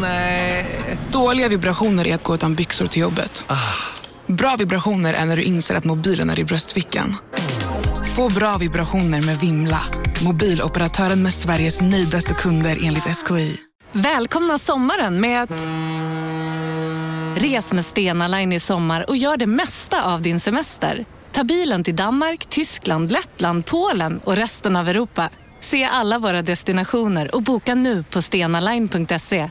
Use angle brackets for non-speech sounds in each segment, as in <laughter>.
Nej. Dåliga vibrationer är att gå utan byxor till jobbet. Bra vibrationer är när du inser att mobilen är i bröstfickan. Få bra vibrationer med Vimla. Mobiloperatören med Sveriges nöjdaste kunder enligt SKI. Välkomna sommaren med att... Res med Stena Line i sommar och gör det mesta av din semester. Ta bilen till Danmark, Tyskland, Lettland, Polen och resten av Europa. Se alla våra destinationer och boka nu på stenaline.se.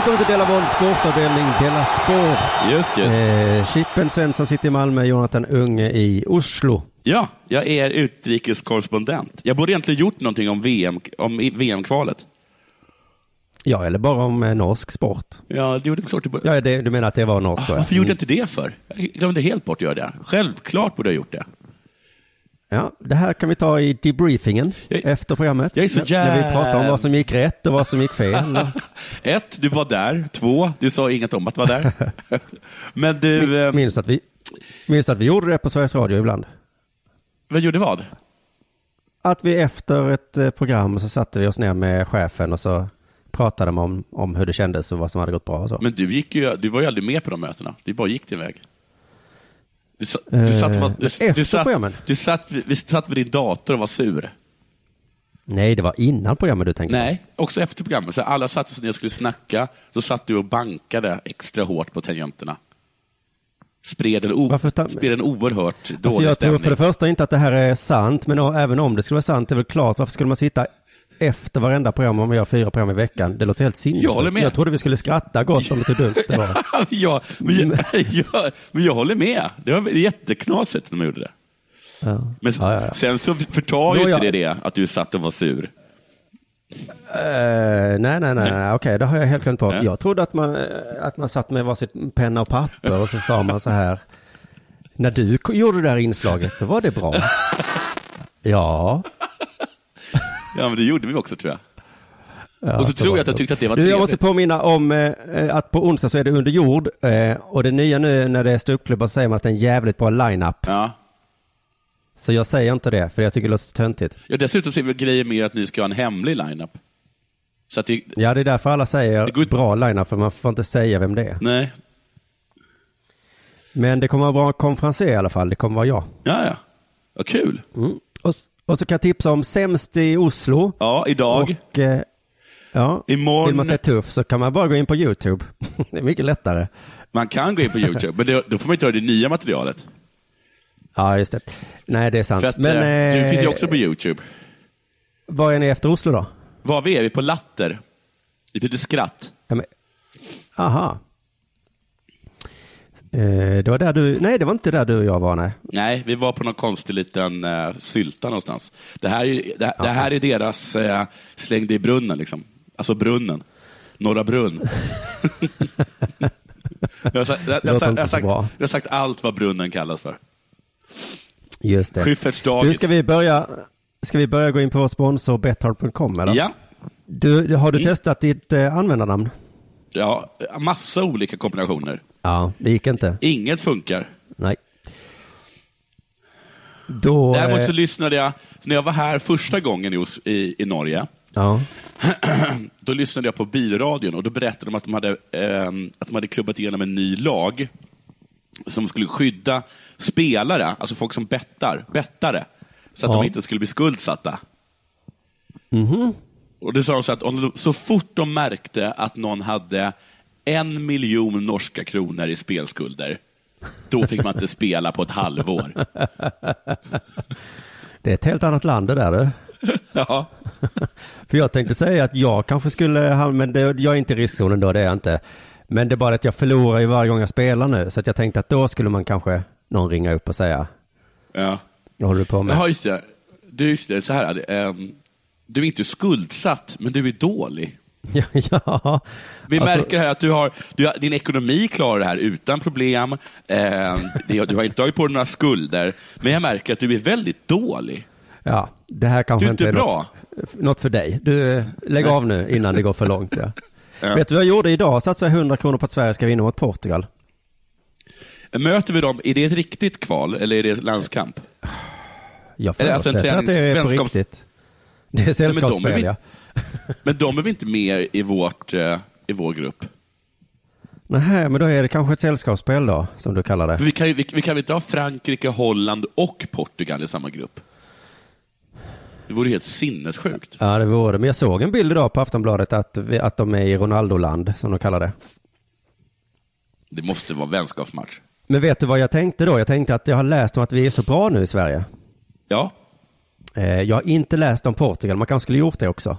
Välkommen till Della Boll sportavdelning Della Sport. Just, just. Eh, Chippen Svensson sitter i Malmö, Jonathan Unge i Oslo. Ja, jag är utrikeskorrespondent. Jag borde egentligen gjort någonting om VM, om VM-kvalet. Ja, eller bara om eh, norsk sport. Ja, det gjorde klart. Det Ja, det, du menar att det var norskt då? ja. Varför gjorde jag inte det för? Jag glömde helt bort att göra det. Självklart borde jag gjort det. Ja, det här kan vi ta i debriefingen Jag- efter programmet. jag är så När- När vi pratar om vad som gick rätt och vad som gick fel. <laughs> Ett, du var där. Två, du sa inget om att vara där. <laughs> Men du, eh, minns, att vi, minns att vi gjorde det på Sveriges Radio ibland. vad gjorde vad? Att vi efter ett eh, program så satte vi oss ner med chefen och så pratade man om, om hur det kändes och vad som hade gått bra och så. Men du, gick ju, du var ju aldrig med på de mötena. Du bara gick din väg. Du, sa, Eh, du, satt, var- du, efter du, satt, programmen? du satt, vi satt vid din dator och var sur. Nej, det var innan programmet du tänkte på. Nej, också efter programmet. Så alla satte sig ner och skulle snacka. Så satt du och bankade extra hårt på tangenterna. Spred en, o- spred en oerhört dålig Alltså jag tror stämning. för det första inte att det här är sant, men även om det skulle vara sant, det är väl klart, varför skulle man sitta efter varenda program om man gör fyra program i veckan? Det låter helt sinnessjukt. Jag håller med. Jag trodde vi skulle skratta gott om hur dumt det var. <laughs> ja, men, jag, <laughs> jag, men jag håller med. Det var jätteknasigt när man gjorde det. Ja. Men Ja, ja, ja. sen så förtar ju inte jag- det det, att du satt och var sur. Eh, nej, nej, nej, nej. okej, det har jag helt glömt på. Ja. Jag trodde att man, eh, att man satt med varsitt penna och papper och så sa man så här. När du gjorde det där inslaget så var det bra. <laughs> Ja. Ja, men det gjorde vi också tror jag. ja Och så tror var jag att jag tyckte att det var du, Jag trevligt. måste påminna om eh, att på onsdag så är det under jord. Eh, och det nya nu när det är ståuppklubbar så säger man att det är en jävligt bra line-up. Ja. Så jag säger inte det, för jag tycker det låter så töntigt. Ja, dessutom ser vi grejer mer att ni ska ha en hemlig lineup. Så att det, Ja, det är därför alla säger Det går- bra line-up, för man får inte säga vem det är. nej. Men det kommer vara bra konferenser i alla fall, det kommer vara jag. Ja, ja. Vad kul. Mm. Och, och så kan jag tipsa om Sämst i Oslo. Ja, idag. Och, eh, ja, Imorgon- vill man se tuff så kan man bara gå in på YouTube. <laughs> det är mycket lättare. Man kan gå in på YouTube, men det, då får man inte höra det nya materialet. Ja, just det. Nej, det är sant. Att Men eh, du eh, finns ju också på YouTube. Var är ni efter Oslo då? Var vi är? Vi är på Latter. Det betyder skratt. Ja, men, aha. Eh, det var där du, nej det var inte där du och jag var nej. Nej, vi var på någon konstig liten uh, sylta någonstans. Det här är, det, det här är deras uh, slängde i brunnen, liksom. Alltså brunnen. Norra Brunn. <laughs> jag, har sagt, jag, jag, jag, sagt, jag har sagt allt vad brunnen kallas för. Just det. Schyfferts Du, dagis. ska vi börja, ska vi börja gå in på vår sponsor Betthard.com eller? Ja. Du, har du Mm. testat ditt eh, användarnamn? Ja, massa olika kombinationer. Ja, det gick inte. Inget funkar. Nej. Då... Däremot eh, så lyssnade jag, när jag var här första gången i, Os- i, i Norge, Ja. <clears throat> då lyssnade jag på bilradion och då berättade de att de hade, ehm, att de hade klubbat igenom en ny lag som skulle skydda spelare, alltså folk som bettar, bettare, så att Ja. de inte skulle bli skuldsatta. Mhm. Och det sa de så att om så fort de märkte att någon hade en miljon norska kronor i spelskulder, då fick man inte <laughs> spela på ett halvår. Det är ett helt annat land det där du. <laughs> Ja. <laughs> För jag tänkte säga att jag kanske skulle, men det, jag är inte i riskzonen då, det är jag inte. Men det är bara att jag förlorar ju varje gång jag spelar nu, så att jag tänkte att då skulle man kanske någon ringa upp och säga, Ja. vad håller du på med? Jaha, just det. Du, just det, så här, ehm, du är inte skuldsatt, men du är dålig. <laughs> Ja, ja. Vi Alltså- märker här att du har, du har, din ekonomi klarar det här utan problem. Eh, du har inte tagit på dig några skulder. Men jag märker att du är väldigt dålig. Ja, det här kanske Du inte är bra. något, något för dig. Du, lägg av nu innan det går för långt. Ja. <laughs> Ja. Vet du vad jag gjorde idag? Satsade 100 kronor på att Sverige ska vinna mot Portugal. Möter vi dem, är det ett riktigt kval eller är det landskamp? Jag alltså en förutsätter att det är på tränings- riktigt. Det är men de är sällskapsspel, vi- ja. <laughs> Men de är väl inte med i, vårt, eh, i vår grupp? Nej, men då är det kanske ett sällskapsspel då, som du kallar För det. vi kan, ju- vi, vi kan väl inte ha Frankrike, Holland och Portugal i samma grupp? Det vore helt sinnessjukt. Ja, det vore det. Men jag såg en bild idag på Aftonbladet att, vi, att de är i Ronaldo-land, som de kallar det. Det måste vara vänskapsmatch. Men vet du vad jag tänkte då? Jag tänkte att jag har läst om att vi är så bra nu i Sverige. Ja. Eh, Jag har inte läst om Portugal, man kanske skulle gjort det också.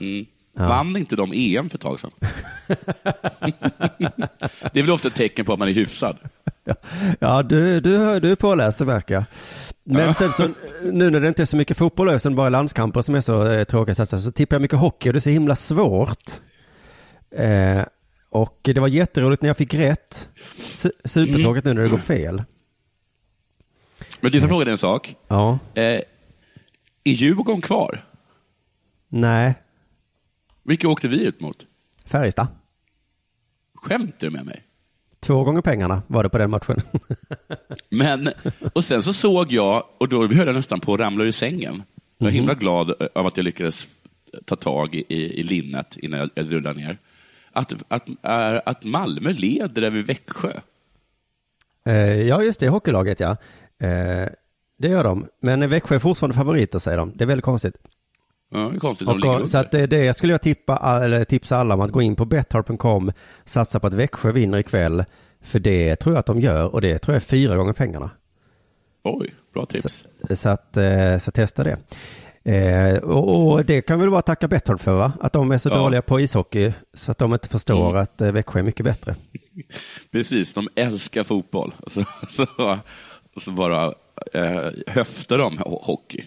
Mm. Vann inte de EM för ett tag sedan? <laughs> det är väl ofta ett tecken på att man är hyfsad. Ja, du, du, du är påläst, det märker jag. Men sen så, nu när det inte är så mycket fotboll utan bara landskamper som är så eh, tråkiga satsa, så tippar jag mycket hockey och det är så himla svårt. Eh, och det var jätteroligt när jag fick rätt. Su- Supertråkigt nu när det går fel. Men du får fråga dig en sak. Ja, Eh, är Djurgården kvar? nej, Vilka åkte vi ut mot? Färjestad. Skämtar du med mig? Två gånger pengarna var det på den matchen. <laughs> Men, och sen så såg jag, och då höll jag nästan på att ramla ur sängen. Jag var himla glad av att jag lyckades ta tag i, i linnet innan jag, jag rullade ner. Att, att, är, att Malmö leder över Växjö. Eh, ja, just det, hockeylaget ja. Eh, det gör de. Men Växjö är fortfarande favoriter säger de. Det är väldigt konstigt. Ja, det är konstigt, de Och, under. så att det, det skulle jag tippa, eller tipsa alla om att gå in på betthard.com, satsa på att Växjö vinner ikväll. För det tror jag att de gör och det tror jag är fyra gånger pengarna. Oj, bra tips. Så att, eh, så testa det. Eh, och, och det kan väl bara tacka Betthard för va? Att de är så Ja. dåliga på ishockey så att de inte förstår Mm. att eh, Växjö är mycket bättre. <laughs> Precis, de älskar fotboll. Så, så, så bara eh, höftar de ho- hockey.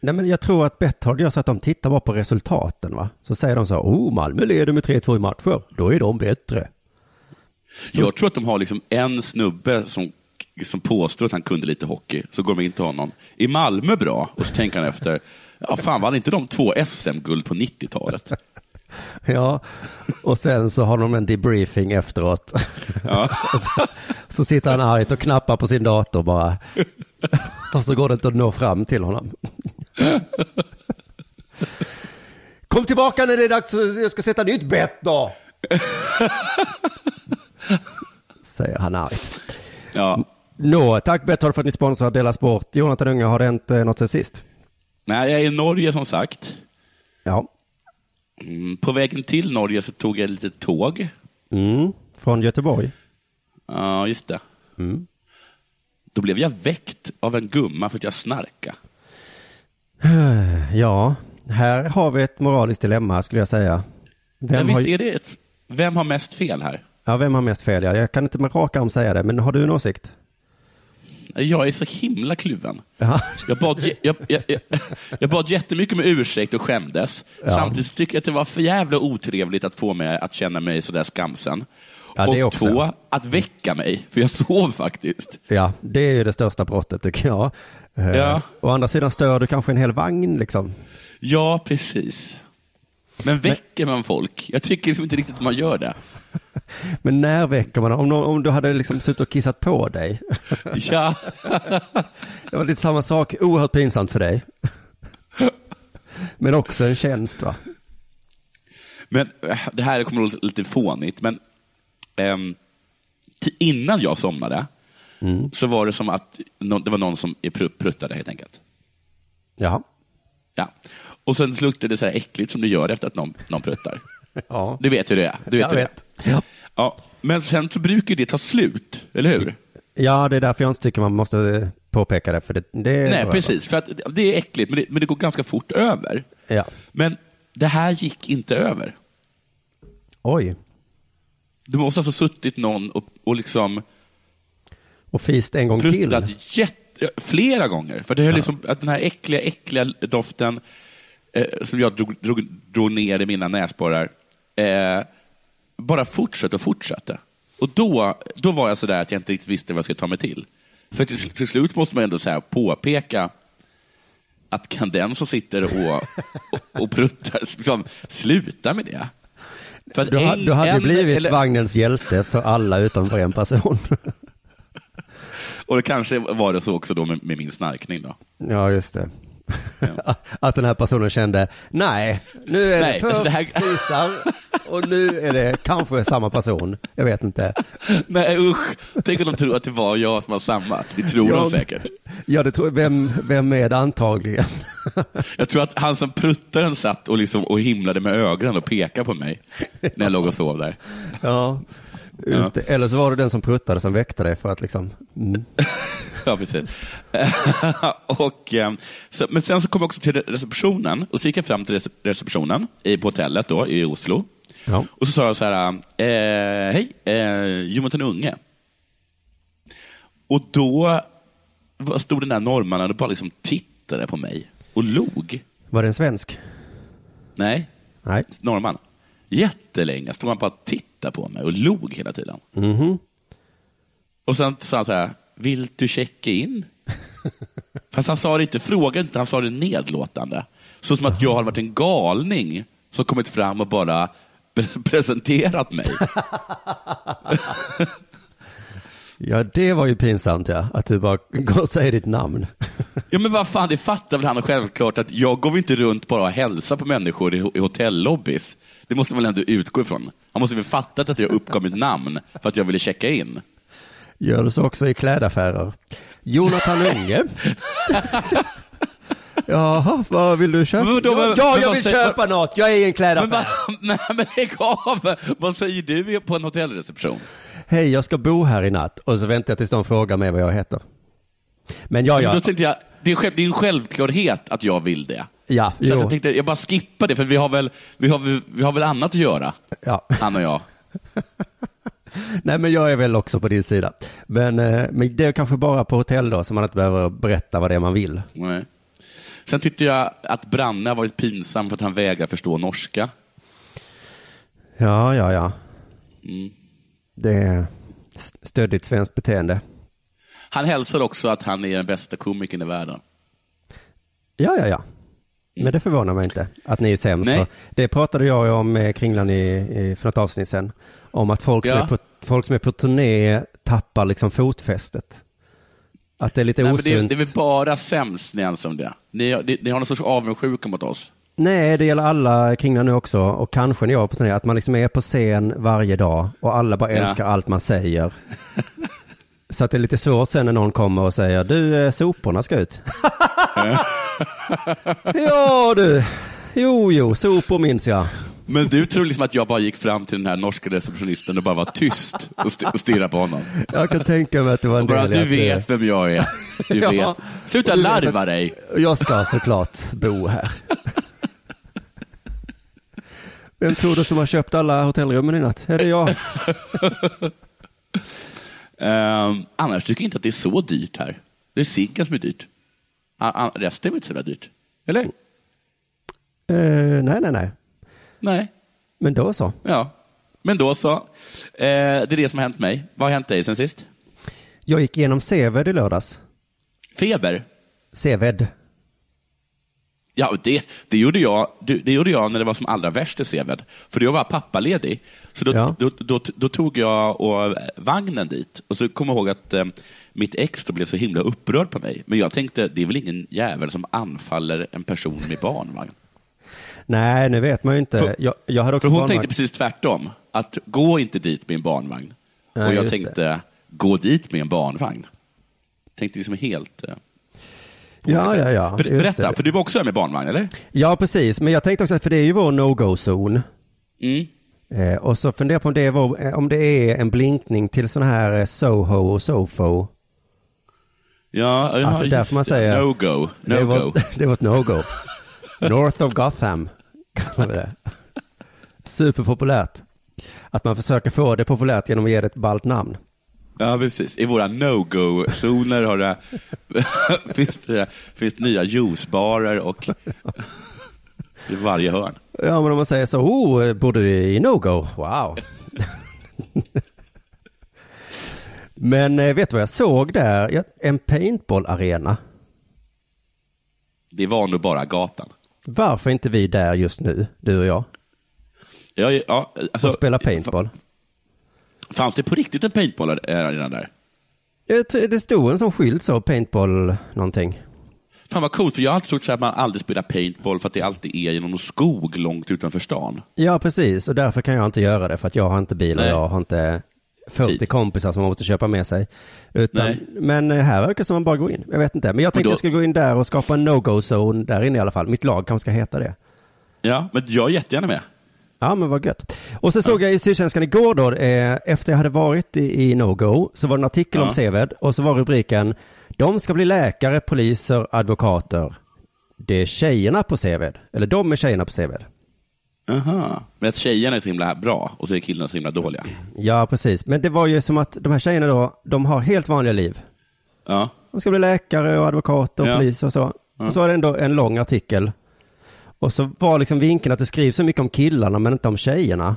Nej men jag tror att Betthard gör så att de tittar bara på resultaten va? Så säger de så, oh Malmö leder med 3-2 i matcher, då är de bättre. Jag tror att de har liksom en snubbe som, som påstår att han kunde lite hockey, så går de in till honom. Är Malmö bra? Och så tänker han efter, ja fan vann inte de två SM-guld på 90-talet? <laughs> Ja, och sen så har de en debriefing efteråt. Ja. <laughs> så, så sitter han argt och knappar på sin dator bara. <laughs> Och så går det inte att nå fram till honom. Kom tillbaka när det är dags, jag ska sätta nytt bett då. Säger han argt. Ja. Nå, tack Betthard för att ni sponsrar Dela Sport. Jonathan Unge, har det hänt eh, något sen sist? Nej, jag är i Norge som sagt. Ja. Mm, På vägen till Norge så tog jag lite tåg. Mm. Från Göteborg? Ja, just det. Mm. Då blev jag väckt av en gumma för att jag snarka. <sighs> Ja, här har vi ett moraliskt dilemma skulle jag säga. Vem, visst har, är det ett, vem har mest fel här? ja, vem har mest fel? Ja, jag kan inte med rak arm säga det, men har du en åsikt? Jag är så himla kluven. Ja. Jag bad, jag, jag, jag, jag bad jättemycket med ursäkt och skämdes. Ja. Samtidigt tycker jag att det var för jävla otrevligt att få mig att känna mig sådär skamsen. Ja, och två, att väcka mig, för jag <laughs> sov faktiskt. Ja, det är ju det största brottet tycker jag. Eh, Ja. Å andra sidan stör du kanske en hel vagn liksom. Ja, precis. Men väcker man folk? Jag tycker liksom inte riktigt att man gör det. <laughs> Men när väcker man om, om du hade liksom suttit och kissat på dig? <laughs> Ja. <laughs> Det var lite samma sak, oerhört pinsamt för dig. Men också en tjänst va? Men äh, det här kommer att låta lite fånigt, men ehm, t- innan jag somnade så var det som att det var någon som pr- pruttade helt enkelt. Jaha. Ja. Och sen luktar det så här äckligt som det gör efter att någon, någon pruttar. <laughs> Ja. Du vet hur det är. Du vet Jag hur vet. Det är. Ja. Men sen så brukar det ta slut, eller hur? Ja, det är därför jag inte tycker man måste påpeka det, för det, det Nej, precis. För att det är äckligt, men det, men det går ganska fort över. Ja. Men det här gick inte över. Oj. Det måste alltså suttit någon och, och liksom Och fist en gång till. jätte, flera gånger. För det höll liksom, att den här äckliga, äckliga doften eh, som jag drog, drog, drog ner i mina näsborrar eh, bara fortsatte och fortsatte. Och då, då var jag sådär att jag inte riktigt visste vad jag skulle ta mig till. För till, till slut måste man ändå så här påpeka att kan den som sitter och, och, och pruttar liksom, sluta med det? För Du, ha, du hade en- blivit eller- vagnens hjälte för alla utom för en person. Och det kanske var det så också då med, med min snarkning. Då. ja, just det. <laughs> Att den här personen kände, nej, nu är Nej, det först alltså det här- fisar och nu är det kanske samma person. Jag vet inte. Nej usch, tänk om de tror att det var jag som var samma. Det tror Ja. de säkert. Ja, det tror jag. Vem, vem är det antagligen? <laughs> Jag tror att han som pruttaren satt och, liksom, och himlade med ögonen och pekade på mig när jag låg och sov där. Ja, just det. Eller så var det den som pruttade som väckte dig för att liksom, mm. <laughs> Ja, precis. <laughs> och, eh, så, men sen så kom jag också till receptionen och så gick jag fram till rece- receptionen i, på hotellet då, i Oslo. Ja. Och så sa jag så här, eh, hej, eh, Jonathan Unge. Och då stod den där norrmannen och bara liksom tittade på mig och log. Var det en svensk? Nej, Nej. norrman. Jättelänge stod han bara och tittade på mig och log hela tiden. Mhm. Och sen sa han så här, vill du checka in? <laughs> Fast han sa det inte, frågade inte, han sa det nedlåtande. Så som att jag hade varit en galning som kommit fram och bara pre- <laughs> presenterat mig. <laughs> Ja, det var ju pinsamt ja, att du bara går och säger ditt namn. Ja men vad fan, det fattar väl han självklart att jag går väl inte runt bara och hälsar på människor i, i hotellobbys. Det måste man väl ändå utgå ifrån. Han måste väl fattat att jag uppgav mitt namn för att jag ville checka in. Gör du så också i klädaffärer? Jonathan Unge? <laughs> Jaha, vad vill du köpa? Men ja, men- ja, men jag vill säger- köpa något. Jag är i en Men, klädaffär. va, <laughs> nej, men lägg av! Vad säger du på en hotellreception? Hej, jag ska bo här i natt. Och så väntar jag tills de frågar mig vad jag heter. Men ja, Men ja. Då tänkte jag, det är, själv, det är en självklarhet att jag vill det. Ja, Så jag tänkte, jag bara skippar det, för vi har väl, vi har, vi har väl annat att göra, Ja. han och jag. <laughs> Nej, men jag är väl också på din sida. Men, eh, men det är kanske bara på hotell då, så man inte behöver berätta vad det är man vill. Nej. Sen tyckte jag att Branne har varit pinsam för att han vägrar förstå norska. Ja, ja, ja. Mm. Det är st- stöddigt svenskt beteende. Han hälsar också att han är den bästa komikern i världen. Ja, ja, ja. Men det förvånar mig inte att ni är sämst. Nej. Det pratade jag om med Kringlan i, i, för något avsnitt sen. Om att folk, som Ja. är på, folk som är på turné tappar liksom fotfästet. Att det är lite Nej, men det, osunt. det är väl bara sämst ni är om det. Ni, ni, ni har någon sorts avundsjuka mot oss. Nej, det gäller alla Kringlan nu också. Och kanske när jag är på turné. Att man liksom är på scen varje dag och alla bara Ja. älskar allt man säger. <laughs> Så att det är lite svårt sen när någon kommer och säger du, eh, soporna ska ut. <laughs> ja du, jo jo, sopor minns jag. Men du tror liksom att jag bara gick fram till den här norska receptionisten och bara var tyst och, st- stirrade på honom. Jag kan tänka mig att det var en Och bara, del du vet vem jag är. Du <laughs> Ja. vet. Sluta Du larva dig. Jag ska såklart bo här. Vem tror du som har köpt alla hotellrummen i natt? Är det jag? <laughs> Ehm, annars tycker jag inte att det är så dyrt här. Det är ciggen som är dyrt. A- resten är väl inte så jävla dyrt? Eller? Eh, nej, nej, nej. Nej. Men då så. Ja. Men då så. Eh, det är det som har hänt mig. Vad har hänt dig sen sist? Jag gick igenom Seved i lördags. Feber? Seved. Ja, det, det, gjorde jag, det, det gjorde jag när det var som allra värst i Seved. För då var jag pappaledig. Så då, Ja. då, då, då tog jag och vagnen dit. Och så kom jag ihåg att eh, mitt ex då blev så himla upprörd på mig. Men jag tänkte, det är väl ingen jävel som anfaller en person med barnvagn. Nej, nu vet man ju inte. För- jag, jag hade också För hon barnvagn. tänkte precis tvärtom. Att gå inte dit med en barnvagn. Nej, och jag tänkte, gå dit med en barnvagn. Tänkte liksom helt... Eh, På Ja, sätt. ja, ja, Ber- Berätta, det. för du var också där med barnvagn, eller? Ja, precis. Men jag tänkte också, för det är ju vår no-go-zon. Mm. Eh, och så funderar jag på om det, vår, eh, om det är en blinkning till sådana här eh, Soho och Sofo. Ja, ja att det är därför man det. säger... No go, det är no go. <laughs> det är vårt no-go. North of Gotham, <laughs> kallar vi det. Superpopulärt. Att man försöker få det populärt genom att ge det ett ballt namn. Ja, precis. I våra no-go-zoner har det, <laughs> finns, det, finns det nya juicebarer och <laughs> i varje hörn. Ja, men om man säger så, oh, borde du i no-go? Wow. <laughs> men eh, vet du vad jag såg där? En paintball-arena. Det var nog bara gatan. Varför är inte vi där just nu, du och jag, Ja, ja, alltså, och spelar paintball? Fanns det på riktigt en paintball-arena där? Det stod en sån skylt så, paintball någonting. Fan vad coolt, för jag har alltid trott att man aldrig spelar paintball för att det alltid är genom någon skog långt utanför stan. Ja, precis. Och därför kan jag inte göra det, för att jag har inte bil och Nej. jag har inte 40 Tid. kompisar som man måste köpa med sig. Utan, Nej. men eh, här verkar det som man bara går in. Jag vet inte. Men jag tänkte då- jag skulle gå in där och skapa en no-go-zone där inne i alla fall. Mitt lag kanske ska heta det. Ja, men jag är jättegärna med. Ja, men vad gött. Och så såg jag i Sydsvenskan igår då, eh, efter jag hade varit i, i No-Go, så var det en artikel om. Seved och så var rubriken De ska bli läkare, poliser, advokater. Det är tjejerna på Seved. Eller de är tjejerna på Seved. Aha. Men att tjejerna är så himla bra och så är killarna så himla dåliga. Ja, precis. Men det var ju som att de här tjejerna då, de har helt vanliga liv. Ja. De ska bli läkare och advokater och Ja. polis och så. Och så var det ändå en lång artikel. Och så var liksom vinkeln att det skrivs så mycket om killarna men inte om tjejerna.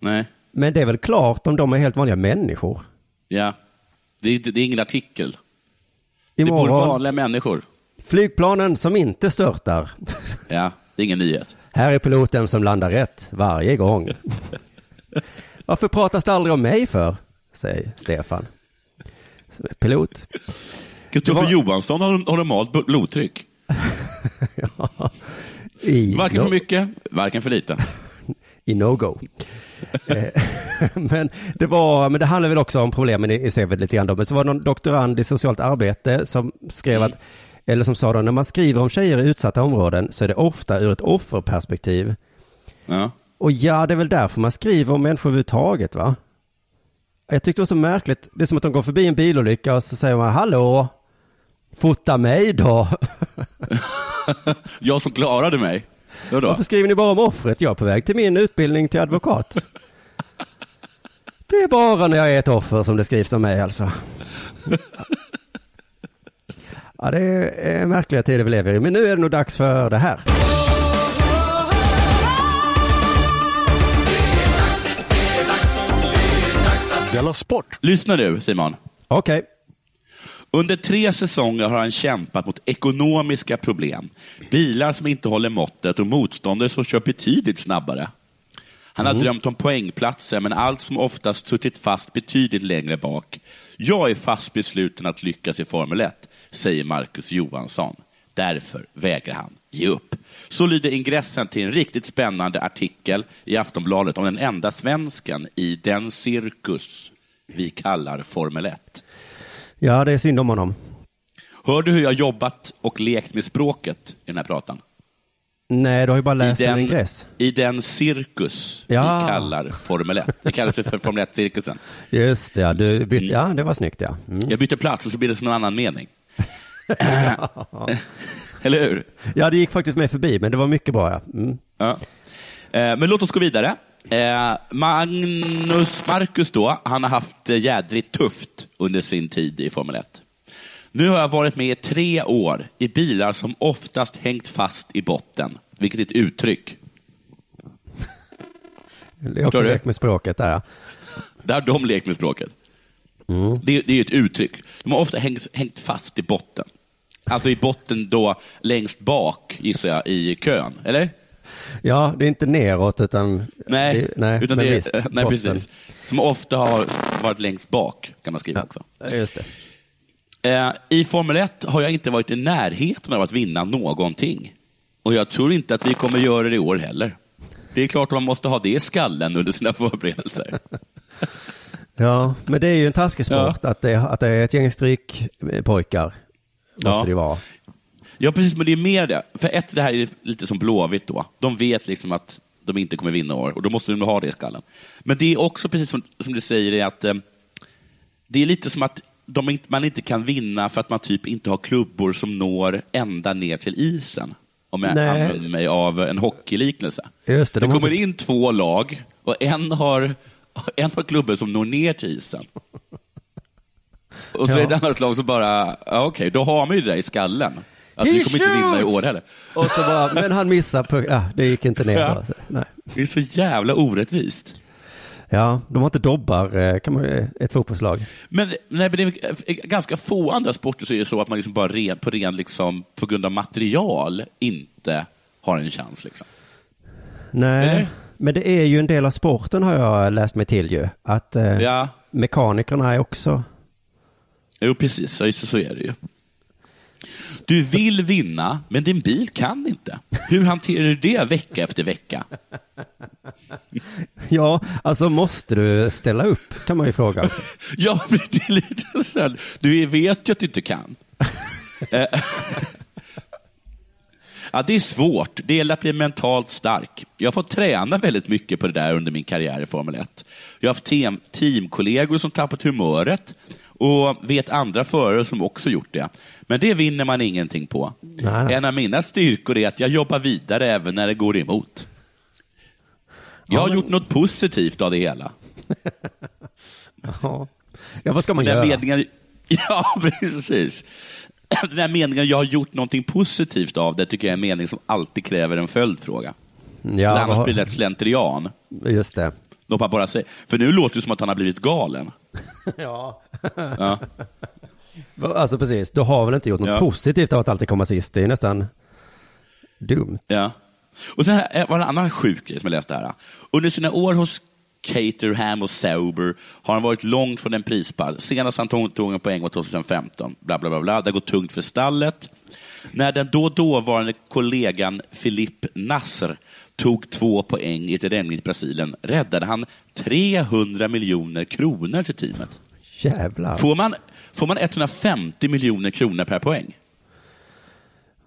Nej. Men det är väl klart om de är helt vanliga människor. Ja. Det är, det är ingen artikel. Det bor Imorgon, vanliga människor. flygplanen som inte störtar. <laughs> Ja, det är ingen nyhet. Här är piloten som landar rätt varje gång. <laughs> Varför pratas det aldrig om mig för? Säger Stefan. Som är pilot. Kristoffer var- Johansson har, har normalt blodtryck. I Varken no- för mycket, varken för lite. <laughs> i no-go. <laughs> Eh, <laughs> men, det var, men det handlar väl också om problemen i, i Seved lite grann då. Men så var det någon doktorand i socialt arbete som skrev att, eller som sa då, när man skriver om tjejer i utsatta områden så är det ofta ur ett offerperspektiv. Ja. Och ja, det är väl därför man skriver om människor överhuvudtaget va? Jag tyckte det var så märkligt. Det är som att de går förbi en bilolycka och så säger man hallå, fota mig då. <laughs> Jag som klarade mig. Vadå? Varför skriver ni bara om offret? Jag är på väg till min utbildning till advokat. Det är bara när jag är ett offer som det skrivs om mig alltså. Ja, det är märkliga tider vi lever i, men nu är det nog dags för det här. Della Sport! Lyssna nu, Simon. Okej. Under tre säsonger har han kämpat mot ekonomiska problem, bilar som inte håller måttet och motståndare som kör betydligt snabbare. Han har drömt om poängplatser, men allt som oftast suttit fast betydligt längre bak. Jag är fast besluten att lyckas i Formel 1, säger Marcus Johansson. Därför vägrar han ge upp. Så lyder ingressen till en riktigt spännande artikel i Aftonbladet om den enda svensken i den cirkus vi kallar Formel 1. Ja, det är synd om honom. Hör du hur jag jobbat och lekt med språket i den här pratan? Nej, du har ju bara läst I en den, ingress. I den cirkus Ja. vi kallar Formel 1. Det kallas för Formel 1-cirkusen. Just det, ja, du bytte, ja det var snyggt ja. Mm. Jag byter plats och så blir det som en annan mening. <laughs> <laughs> Eller hur? Ja, det gick faktiskt med förbi, men det var mycket bra ja. Mm. Ja. Eh, Men låt oss gå vidare. Eh, Magnus Marcus då, han har haft det jädrigt tufft under sin tid i Formel 1. Nu har jag varit med i tre år i bilar som oftast hängt fast i botten, vilket är ett uttryck. Det är också lek med språket där. Där har de lekt med språket. Det, det är ett uttryck. De har ofta hängt, hängt fast i botten. Alltså i botten då längst bak, gissar jag, i kön. Eller? Ja, det är inte neråt utan... Nej, det, nej, utan det visst, <laughs> nej botten. precis. Som ofta har varit längst bak, kan man skriva också. Ja, Just det. Eh, I Formel 1 har jag inte varit i närheten av att vinna någonting. Och jag tror inte att vi kommer göra det i år heller. Det är klart att man måste ha det i skallen under sina <laughs> förberedelser. <laughs> Ja, men det är ju en taskig sport att, det, att det är ett gäng strykpojkar. Måste Ja. det vara. Ja, precis, men det är mer det. För ett, det här är lite som Blåvitt då. De vet liksom att de inte kommer vinna år och då måste de ha det i skallen. Men det är också precis som, som du säger, att eh, det är lite som att de man inte kan vinna för att man typ inte har klubbor som når ända ner till isen. Om jag Nej. använder mig av en hockeyliknelse. Just det, det de har kommer inte- in två lag och en har, <laughs> en har klubbor som når ner till isen. Och så Ja. är det ett annat lag som bara, ja, okej, då har man ju det där i skallen. Att vi kommer inte vinna i år heller. Och så bara, men han missar på, ja, det gick inte ner. Ja. Så, Nej. Det är så jävla orättvist. Ja, de har inte dobbar, eh, kan man, eh, ett fotbollslag. Men, nej, men det är ganska få andra sporter så är det så att man liksom bara ren, på, ren, liksom, på grund av material inte har en chans. Liksom. Nej, Eller? men det är ju en del av sporten har jag läst mig till ju. Att eh, Ja, mekanikerna är också, jo precis, så, så är det ju. Du vill vinna, men din bil kan inte. Hur hanterar du det vecka efter vecka? ja, alltså måste du ställa upp kan man ju fråga. <laughs> Ja, men det är lite så här, du vet ju att du inte kan. <laughs> Ja, det är svårt. Det gäller att bli mentalt stark. Jag har fått träna väldigt mycket på det där under min karriär i Formel 1. Jag har haft team, teamkollegor som tappat humöret och vet andra förare som också gjort det. Men det vinner man ingenting på. Nej, nej. En av mina styrkor är att jag jobbar vidare även när det går emot. Jag Ja, har men- gjort något positivt av det hela. <laughs> Ja. ja, vad ska man Den göra? meningen, <laughs> ja, precis. <clears throat> Den här meningen, jag har gjort någonting positivt av det, tycker jag är en mening som alltid kräver en följdfråga. Ja, annars vad- blir det lätt slentrian. Just det. Bara säger, för nu låter det som att han har blivit galen. <laughs> Ja. Ja. Alltså precis, du har väl inte gjort något Ja. positivt av att alltid komma sist? Det är nästan dumt. Ja. Och sen här var det en annan sjuk grej som jag läste här. Under sina år hos Caterham och Sauber har han varit långt från en prispall. Senast han tog, tog en poäng var 2015. Bla, bla, bla, bla. Det har gått tungt för stallet. När den då dåvarande kollegan Philippe Nasser tog två poäng i ett i Brasilien räddade han 300 miljoner kronor till teamet. Jävlar. Får man, får man 150 miljoner kronor per poäng?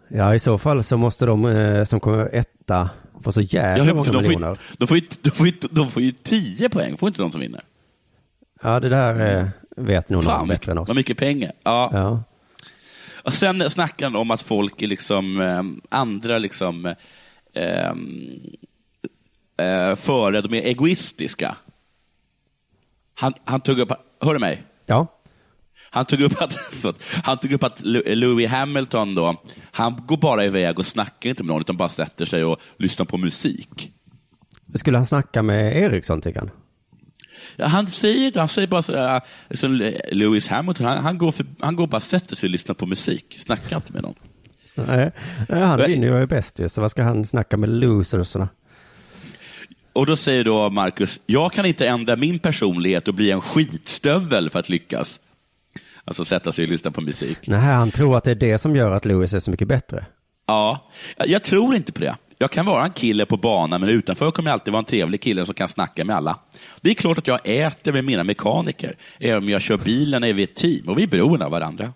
Ja, i så fall så måste de eh, som kommer etta få så jävla Ja, många de, får miljoner. ju, de, får ju, de, får ju, de får ju 10 poäng, får inte de som vinner? Ja, det där eh, vet nog någon Fan, bättre än oss. vad mycket pengar. Ja. Ja. Och sen snackar han om att folk är liksom, eh, andra liksom, före, de är egoistiska. Han, han tog upp, hör du mig? Ja. Han tog upp att, <laughs> förlåt, han tog upp att Louis Hamilton då, han går bara iväg och snackar inte med någon, utan bara sätter sig och lyssnar på musik. Skulle han snacka med Eriksson tycker han? Ja, han säger han säger bara så här, som Lewis Hamilton, han, han, går för, han går bara sätter sig och lyssnar på musik, snackar inte med någon. Nej, han vinner ju är bäst ju, så vad ska han snacka med losersarna? Och då säger då Marcus, jag kan inte ändra min personlighet och bli en skitstövel för att lyckas. Alltså sätta sig och lyssna på musik. Nej, han tror att det är det som gör att Lewis är så mycket bättre. Ja, jag tror inte på det. Jag kan vara en kille på banan, men utanför kommer jag alltid vara en trevlig kille som kan snacka med alla. Det är klart att jag äter med mina mekaniker, även om jag kör bilen är vi ett team och vi är beroende av varandra.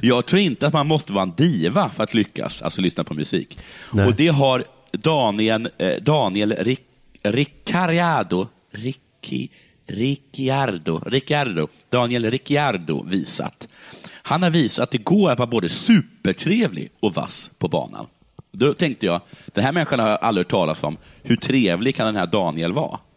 Jag tror inte att man måste vara en diva för att lyckas, alltså lyssna på musik. Nej. Och det har Daniel, eh, Daniel Ric, Ricciardo, Ricci, Ricciardo, Ricciardo, Daniel Ricciardo visat. Han har visat att det går att vara både supertrevlig och vass på banan. Då tänkte jag, den här människan har jag aldrig hört talas om. Hur trevlig kan den här Daniel vara? <laughs>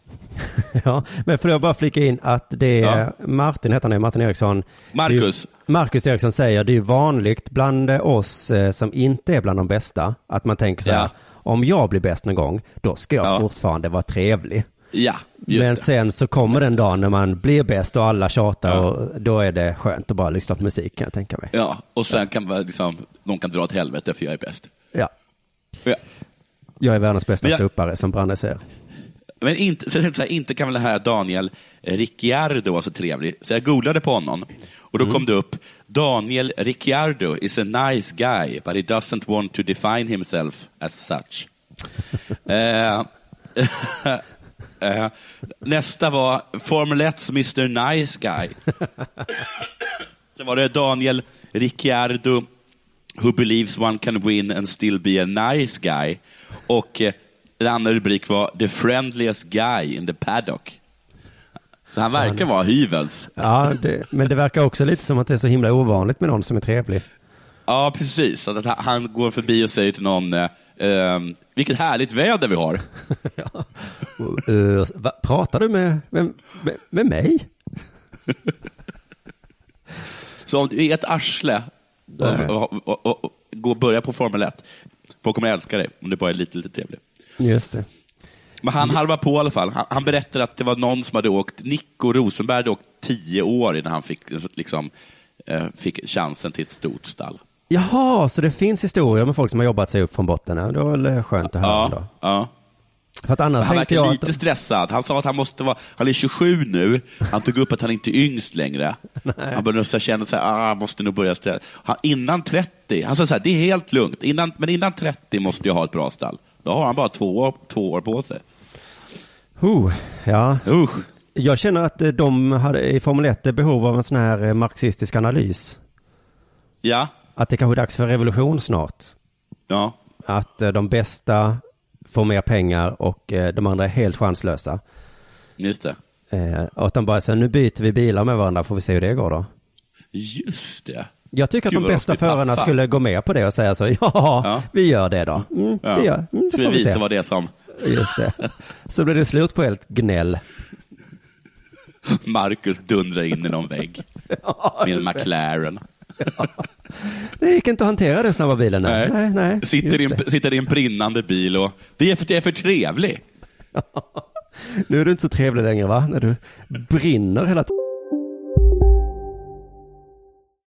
Ja, men får jag bara flika in att det är Ja. Martin, heter han det, Martin Eriksson. Marcus. Marcus Eriksson säger, det är vanligt bland oss eh, som inte är bland de bästa, att man tänker så här, Ja. Om jag blir bäst någon gång, då ska jag Ja. fortfarande vara trevlig. Ja, just Men det. sen så kommer den dagen när man blir bäst och alla tjatar Ja. och då är det skönt att bara lyssna på musik kan jag tänka mig. Ja, och sen kan man liksom, de kan dra åt helvete för jag är bäst. Ja. Ja. Jag är världens bästa jag- ståuppare som Branne säger. Men inte, så här, inte kan väl det här Daniel Ricciardo vara så trevlig. Så jag googlade på honom och då kom det upp Daniel Ricciardo is a nice guy but he doesn't want to define himself as such. <laughs> eh, <laughs> eh, nästa var Formel 1 Mr Nice Guy. <laughs> Sen var det Daniel Ricciardo Who believes one can win and still be a nice guy. Och eh, en annan rubrik var The friendliest guy in the paddock. Så han verkar vara hyvels. Ja, det, men det verkar också lite som att det är så himla ovanligt med någon som är trevlig. Ja, precis. Att han- går förbi och säger till någon, eh, ehm, vilket härligt väder vi har. <laughs> Uh, va, pratar du med, med, med, med mig? <laughs> Så om du är ett arsle och, och, och, och, och börja på Formel 1, folk kommer älska dig om du bara är lite, lite trevlig. Just det. Men han harvar på i alla fall. Han, han berättade att det var någon som hade åkt, Nico Rosenberg hade åkt tio år innan han fick, liksom, eh, fick chansen till ett stort stall. Jaha, så det finns historier med folk som har jobbat sig upp från botten. Ja, det var väl skönt att höra Ja, då. ja. För att annars Han verkar lite att... stressad. Han sa att han måste vara, han är 27 nu. Han tog upp att han inte är yngst längre. <laughs> Han började känna sig, ah, jag måste nog börja stressa. Han, innan 30, han sa så här, det är helt lugnt, innan, men innan 30 måste jag ha ett bra stall. Då har han bara två år, två år på sig. Oh, ja. Usch. Jag känner att eh, de hade i Formel 1 är behov av en sån här eh, marxistisk analys. Ja, Att det kanske är dags för revolution snart. ja. Att eh, de bästa får mer pengar och eh, de andra är helt chanslösa. Just det. Eh, Och att de bara säger, nu byter vi bilar med varandra, får vi se hur det går då. Just det. Jag tycker att Gud, de vad de bästa förarna paffa. skulle gå med på det och säga så, ja, Ja. vi gör det då. Mm, Ja. vi gör. Mm, det vi får vi visa se. vad det är som Just det. Så blir det slut på helt gnäll. Marcus dundrar in i någon vägg <laughs> med en McLaren. <laughs> Det gick inte att hantera den snabba bilen. Nej, nej. nej sitter, i en, sitter i en brinnande bil och det är för att jag är för trevlig. det. <laughs> Nu är du inte så trevlig längre va? När du brinner hela tiden.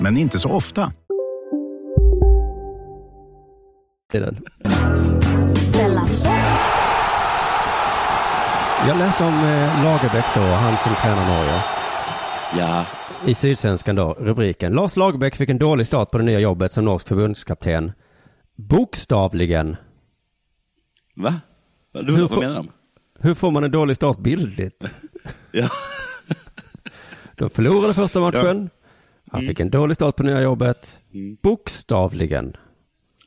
men inte så ofta. Jag läste om eh, Lagerbäck då, han som tränar Norge. Ja. I Sydsvenskan då, rubriken. Lars Lagerbäck fick en dålig start på det nya jobbet som norsk förbundskapten. Bokstavligen. Va? Du, Hur vad får- menar de? Hur får man en dålig start bildligt? Ja. De förlorade första matchen. Mm. Han fick en dålig start på nya jobbet. Bokstavligen.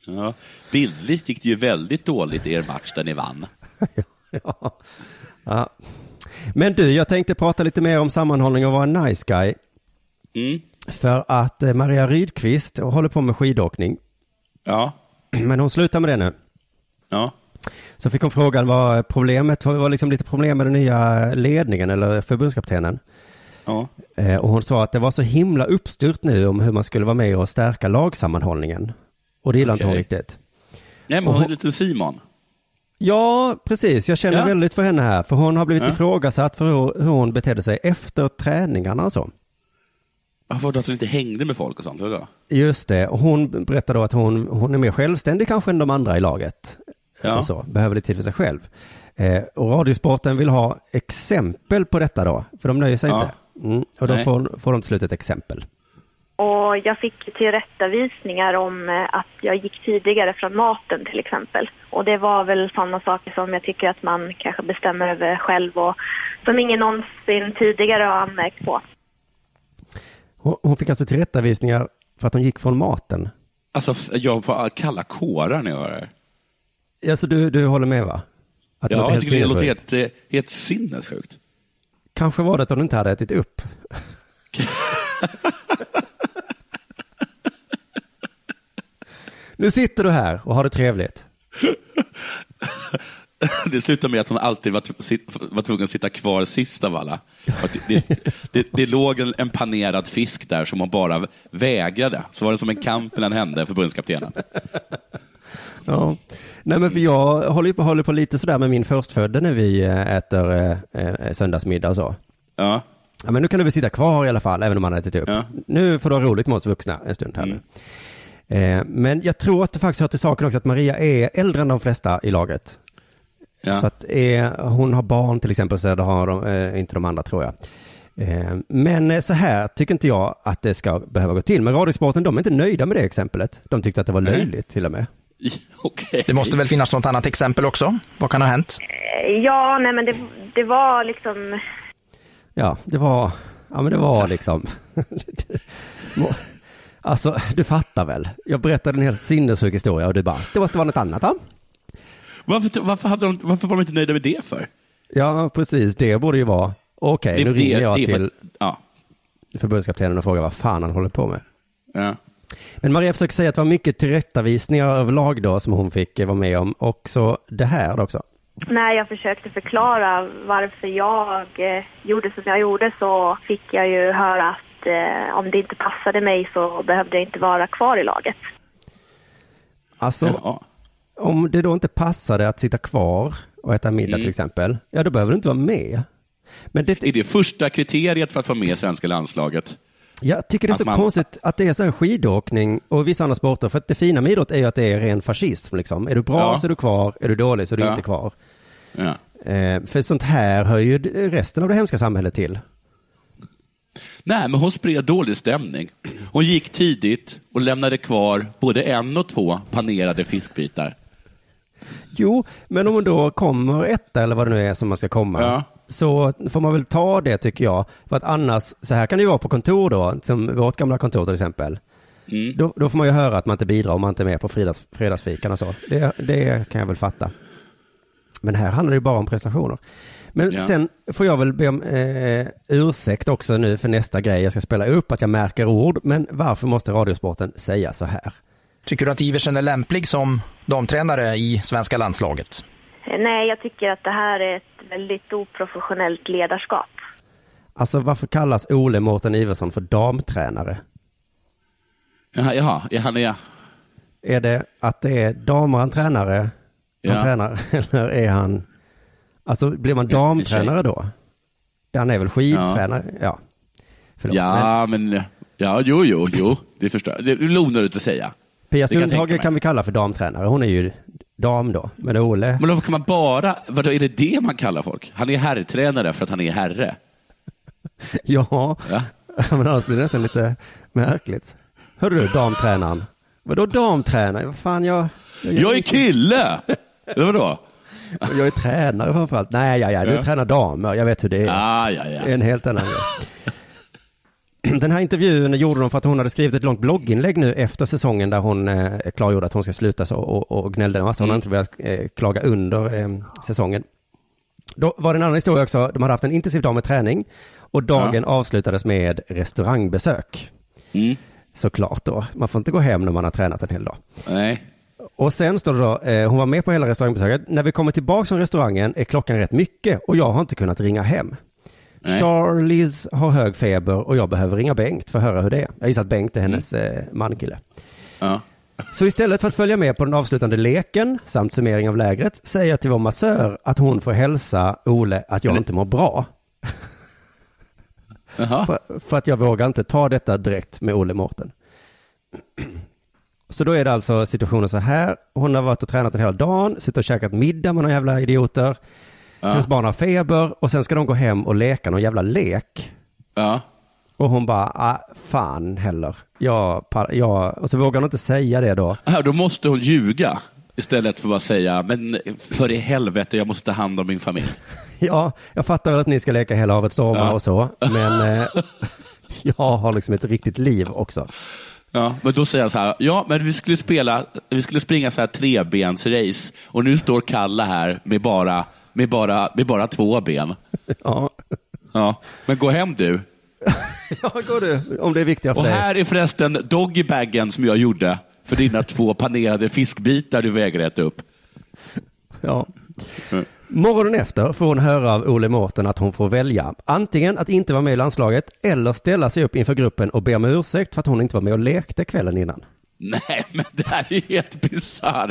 Ja. Bildligt gick det ju väldigt dåligt i er match där ni vann. <laughs> ja. ja. Men du, jag tänkte prata lite mer om sammanhållning och vara en nice guy. Mm. För att eh, Maria Rydqvist håller på med skidåkning. Ja. <clears throat> Men hon slutar med det nu. Ja. Så fick hon frågan vad problemet var liksom lite problem med den nya ledningen eller förbundskaptenen. Ja. Eh, Och hon sa att det var så himla uppstyrt nu om hur man skulle vara med och stärka lagsammanhållningen. Och det gillar inte hon riktigt. Nej, men hon är lite Simon. Ja, precis. Jag känner Ja. väldigt för henne här. För hon har blivit Ja. ifrågasatt för hur, hur hon betedde sig efter träningarna och så. Varför att hon inte hängde med folk och sånt? Eller? Just det. Och hon berättade då att hon, hon är mer självständig kanske än de andra i laget. Ja. Och så. Behöver lite tid för sig själv. Eh, och Radiosporten vill ha exempel på detta då. För de nöjer sig Ja. inte. Mm. Och då får, får de till slut ett exempel. Och jag fick tillrättavisningar om eh, att jag gick tidigare från maten till exempel. Och det var väl sådana saker som jag tycker att man kanske bestämmer över själv och som ingen någonsin tidigare har anmärkt på. Hon, fick alltså tillrättavisningar för att hon gick från maten. Alltså, jag får kalla kårar när jag hör det här. Alltså du, du håller med va? Att det Ja, jag tycker det låter helt, eh, helt sinnessjukt. Kanske var det att hon inte hade ätit upp. nu sitter du här och har det trevligt. det slutade med att hon alltid var, var tvungen att sitta kvar sist av alla. Det, det, det, det låg en, en panerad fisk där som hon bara vägrade. Så var det som en kamp mellan henne, förbundskaptenen. Ja. Nej men för jag håller ju på, håller på lite sådär med min förstfödde när vi eh, äter eh, eh, söndagsmiddag och så. Ja. Ja men nu kan du väl sitta kvar i alla fall, även om man har ätit upp. Ja. Nu får du ha roligt med oss vuxna en stund här Mm. nu. Eh, men jag tror att det faktiskt hör till saken också att Maria är äldre än de flesta i laget. Ja. Så att är, hon har barn till exempel, så det har de, eh, inte de andra tror jag. Eh, men eh, så här tycker inte jag att det ska behöva gå till. Men Radiosporten, de är inte nöjda med det exemplet. De tyckte att det var löjligt till och med. <laughs> Det måste väl finnas något annat exempel också? Vad kan ha hänt? Eh, Ja, nej men det, det var liksom... Ja, det var, ja men det var liksom, <laughs> alltså du fattar väl. Jag berättade en helt sinnessjuk historia och du bara, det måste vara något annat då? Varför, varför, hade de, varför var de inte nöjda med det för? Ja, precis, det borde ju vara, okej, Det- nu ringer jag det för till att- ja. förbundskaptenen och frågar vad fan han håller på med. Ja. Men Maria försöker säga att det var mycket tillrättavisningar överlag då som hon fick eh, vara med om. Och så det här då också. När jag försökte förklara varför jag eh, gjorde som jag gjorde så fick jag ju höra att eh, om det inte passade mig så behövde jag inte vara kvar i laget. Alltså, om det då inte passade att sitta kvar och äta middag Mm. till exempel, ja då behöver du inte vara med. Men det, Är det första kriteriet för att få med svenska landslaget? Jag tycker det är så man- konstigt att det är så här skidåkning och vissa andra sporter. För att det fina med idrott är ju att det är ren fascism. Liksom. Är du bra Ja. så är du kvar, är du dålig så är du Ja. inte kvar. Ja. Eh, för sånt här hör ju resten av det hemska samhället till. Nej, men hon spred dålig stämning. Hon gick tidigt och lämnade kvar både en och två panerade fiskbitar. Jo, men om man då kommer etta eller vad det nu är som man ska komma. Ja. Så får man väl ta det tycker jag. För att annars, så här kan det ju vara på kontor då, som vårt gamla kontor till exempel. Mm. Då, då får man ju höra att man inte bidrar om man inte är med på fredags, fredagsfikan och så. Det, det kan jag väl fatta. Men här handlar det ju bara om prestationer. Men Ja. sen får jag väl be om eh, ursäkt också nu för nästa grej jag ska spela upp, att jag märker ord. Men varför måste Radiosporten säga så här? Tycker du att Iversen är lämplig som damtränare i svenska landslaget? Eh, Nej, jag tycker att det här är ett väldigt oprofessionellt ledarskap. Alltså varför kallas Ole Mårten Iversson för damtränare? Jaha, jaha ja, han är... Det att det är damer han tränare, han Ja. tränar, <laughs> eller är han, alltså blir man damtränare då? Han är väl skidtränare? Ja. Förlåt, men Ja, men... Ja, jo, jo, jo. Det förstår jag. Det är onödigt att säga. Pia kan Sundhage mig. kan vi kalla för damtränare, hon är ju dam då. Men Ole, Men då kan man bara... Vadå, är det det man kallar folk? Han är herrtränare för att han är herre. <laughs> ja, Ja. <laughs> men annars blir det nästan lite märkligt. Hörde du, damtränaren? Vadå damtränare? Vad fan, jag... Jag är kille! <laughs> Eller vadå? Jag är tränare framförallt. Nej, ja, ja, du Ja. tränar damer. Jag vet hur det är. Ah, ja, ja. Det är en helt annan grej. <clears throat> Den här intervjun gjorde de för att hon hade skrivit ett långt blogginlägg nu efter säsongen där hon eh, klargjorde att hon ska sluta så och, och gnällde en massa. Hon har inte velat eh, klaga under eh, säsongen. Då var det en annan historia också. De hade haft en intensiv dag med träning och dagen avslutades med restaurangbesök. Mm. Såklart då. Man får inte gå hem när man har tränat en hel dag. Nej. Och sen står det då, eh, hon var med på hela restaurangbesöket. När vi kommer tillbaka från restaurangen är klockan rätt mycket och jag har inte kunnat ringa hem. Nej. Charlies har hög feber och jag behöver ringa Bengt för att höra hur det är. Jag gissar att Bengt är hennes eh, mankille. Ja. Så istället för att följa med på den avslutande leken samt summering av lägret säger jag till vår massör att hon får hälsa Ole att jag inte mår bra. För, för att jag vågar inte ta detta direkt med Olle Mårten. Så då är det alltså situationen så här. Hon har varit och tränat en hela dagen, suttit och käkat middag med några jävla idioter. Hennes barn har feber och sen ska de gå hem och leka någon jävla lek. Ja. Och hon bara, ah, fan heller. Jag, jag, och så vågar hon inte säga det då. Här, då måste hon ljuga istället för att bara säga, men för i helvete, jag måste ta hand om min familj. <laughs> Ja, jag fattar väl att ni ska leka hela havet stormar Ja. och så, men eh, <laughs> jag har liksom ett riktigt liv också. Ja, men då säger han så här, ja, men vi skulle spela, vi skulle springa så här trebensrace och nu står Kalle här med bara, med bara, med bara två ben. <laughs> Ja. Ja, men gå hem du. <laughs> Ja, går du, om det är viktigare för Och dig. här är förresten doggybagen som jag gjorde för dina <laughs> två panerade fiskbitar du vägrar äta upp. Ja. Morgonen efter får hon höra av Ole Mårten att hon får välja antingen att inte vara med i landslaget eller ställa sig upp inför gruppen och be om ursäkt för att hon inte var med och lekte kvällen innan. Nej, men det här är helt bisarrt.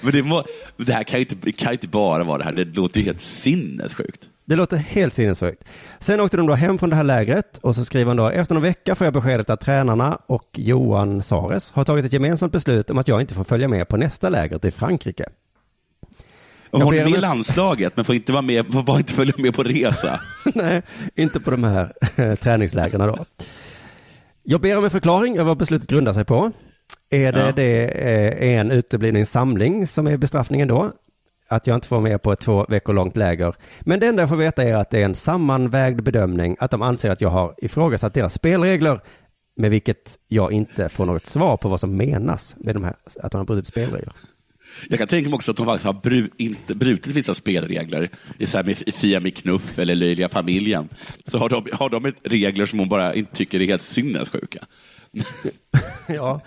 Men det, må, det här kan ju inte, kan ju inte bara vara det här. Det låter ju helt sinnessjukt. Det låter helt sinnessjukt. Sen åkte de då hem från det här lägret och så skriver han då, efter någon vecka får jag beskedet att tränarna och Johan Sares har tagit ett gemensamt beslut om att jag inte får följa med på nästa läger till Frankrike. Och hon är med i landslaget, men får, inte vara med, får bara inte följa med på resa. <laughs> Nej, inte på de här <laughs> träningslägren då. Jag ber om en förklaring över vad beslutet grundar sig på. Är det, Ja. det eh, en utebliven samling som är bestraffningen då? Att jag inte får med på ett två veckor långt läger. Men det enda jag får veta är att det är en sammanvägd bedömning, att de anser att jag har ifrågasatt deras spelregler, med vilket jag inte får något svar på vad som menas med de här, att de har brutit spelregler. Jag kan tänka mig också att de faktiskt har bru, inte brutit vissa spelregler i, så här med, i Fia med knuff eller Löjliga familjen. Så har de, har de regler som hon bara inte tycker är helt sinnessjuka. <laughs> Ja,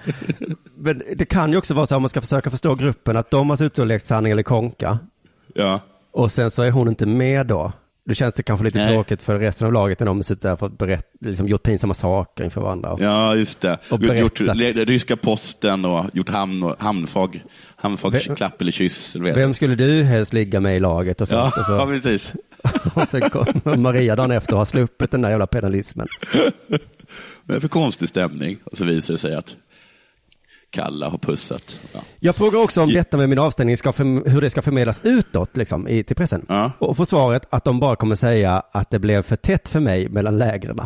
men det kan ju också vara så om man ska försöka förstå gruppen att de har suttit och lekt sanning eller konka. Ja. Och sen så är hon inte med då. Då känns det kanske lite Nej. tråkigt för resten av laget när de har suttit där och liksom gjort pinsamma saker inför varandra. Ja, just det. Och Gjort, ryska posten och gjort hamn och, hamnfag, hamnfag Vem- klapp eller kyss. Eller Vem skulle du helst ligga med i laget och Ja, sånt? och, så, <laughs> ja, precis. <laughs> och sen kommer Maria dagen efter och har sluppit den där jävla penalismen. Det för konstig stämning? Och så visar det sig att Kalla har pussat. Ja. Jag frågar också om detta med min avstängning, ska förm- hur det ska förmedlas utåt liksom, i, till pressen. Och får svaret att de bara kommer säga att det blev för tätt för mig mellan lägren.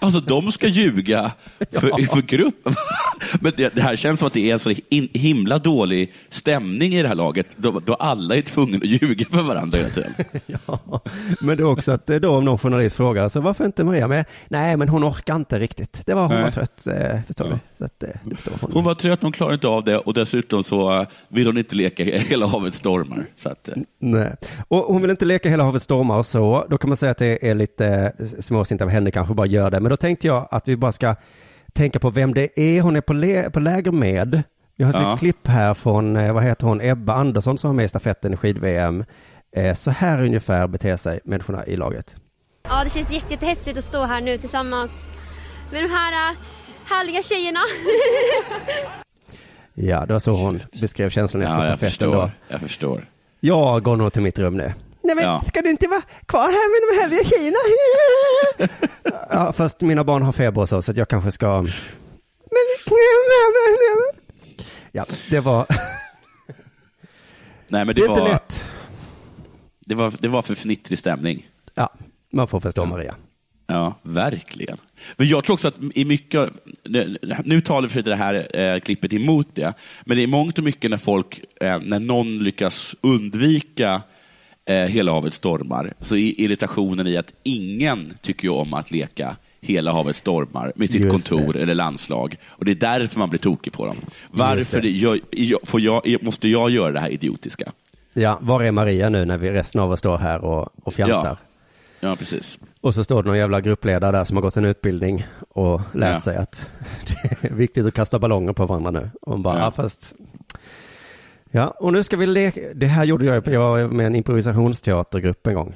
Alltså de ska ljuga för, för grupp. Men det, det här känns som att det är en så in, himla dålig stämning i det här laget, då, då alla är tvungna att ljuga för varandra hela tiden. <laughs> Men det är också att eh, då om någon journalist frågar, så varför inte Maria med? Nej, men hon orkar inte riktigt. Det var, hon Nej. var trött, eh, förstår du. Så att, eh, förstår hon. Hon var trött, hon klarade inte av det och dessutom så vill hon inte leka Hela havet stormar. Så att, eh, Nej. Och hon vill inte leka hela havet stormar och så. Då kan man säga att det är lite eh, småsint av henne kanske bara gör det. Men då tänkte jag att vi bara ska tänka på vem det är hon är på, lä- på läger med. Vi har ett Ja. klipp här från, eh, vad heter hon, Ebba Andersson som var med i stafetten i skid-VM. Eh, Så här ungefär beter sig människorna i laget. Ja, det känns jätte, jättehäftigt att stå här nu tillsammans med de här äh, härliga tjejerna. <laughs> Ja, det var så hon beskrev känslan efter ja, jag stafetten då. förstår. Jag förstår. Jag går nog till mitt rum nu. Nej men Ja. ska du inte vara kvar här med de härliga tjejerna? <laughs> ja, fast mina barn har feber och så, så att jag kanske ska... Ja, det var... Nej, men det, Det är var, inte lätt. Det var, det var för fnittrig stämning. Ja, man får förstå Maria. Ja, verkligen. Men jag tror också att i mycket, nu talar för det här eh, klippet emot det, men det är mångt och mycket när folk, eh, när någon lyckas undvika eh, hela havet stormar, så är irritationen i att ingen tycker om att leka hela havet stormar med sitt Just kontor det. eller landslag. Och det är därför man blir tokig på dem. Varför jag, får jag, måste jag göra det här idiotiska? Ja, var är Maria nu när vi resten av oss står här och, och fjantar? Ja, precis. Och så står det någon jävla gruppledare där som har gått en utbildning och lärt Ja. sig att <laughs> det är viktigt att kasta ballonger på varandra nu. Och bara, Ja. ja. fast... Ja, och nu ska vi leka. Det här gjorde jag, jag var med en improvisationsteatergrupp en gång.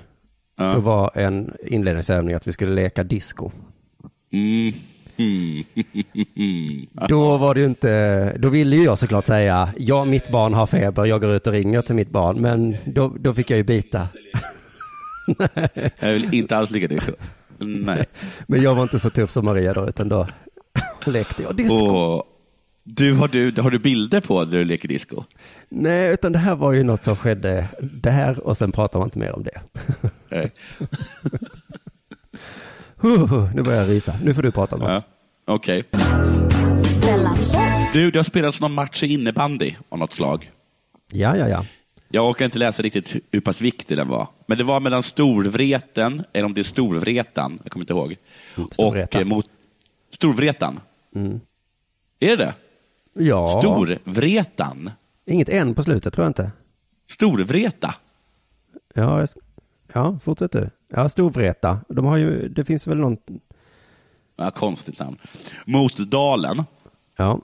Ja. Det var en inledningsövning att vi skulle leka disco. Mm. Mm. <laughs> Då var det ju inte, då ville ju jag såklart säga, ja mitt barn har feber, jag går ut och ringer till mitt barn, men då, då fick jag ju bita. Jag vill inte alls ligga det. Nej. <laughs> Men jag var inte så tuff som Maria då, utan då <laughs> lekte jag disco. Och du, har, du, har du bilder på när du leker disco? Nej, utan det här var ju något som skedde där och sen pratar man inte mer om det. Nej. <laughs> Huh, nu börjar jag rysa. Nu får du prata om det. Ja. Okej. Du, det har spelats någon match i innebandy av något slag. Ja, ja, ja. Jag orkar inte läsa riktigt hur pass viktig den var. Men det var mellan Storvreten, eller om det är Storvretan, jag kommer inte ihåg. Storvreta. Och eh, mot Storvretan. Mm. Är det det? Ja. Storvretan? Inget än på slutet tror jag inte. Storvreta? Ja, ja fortsätt du. Ja, Storvreta. De har ju, det finns väl någon... Ja, konstigt namn. Mot Dalen. Ja.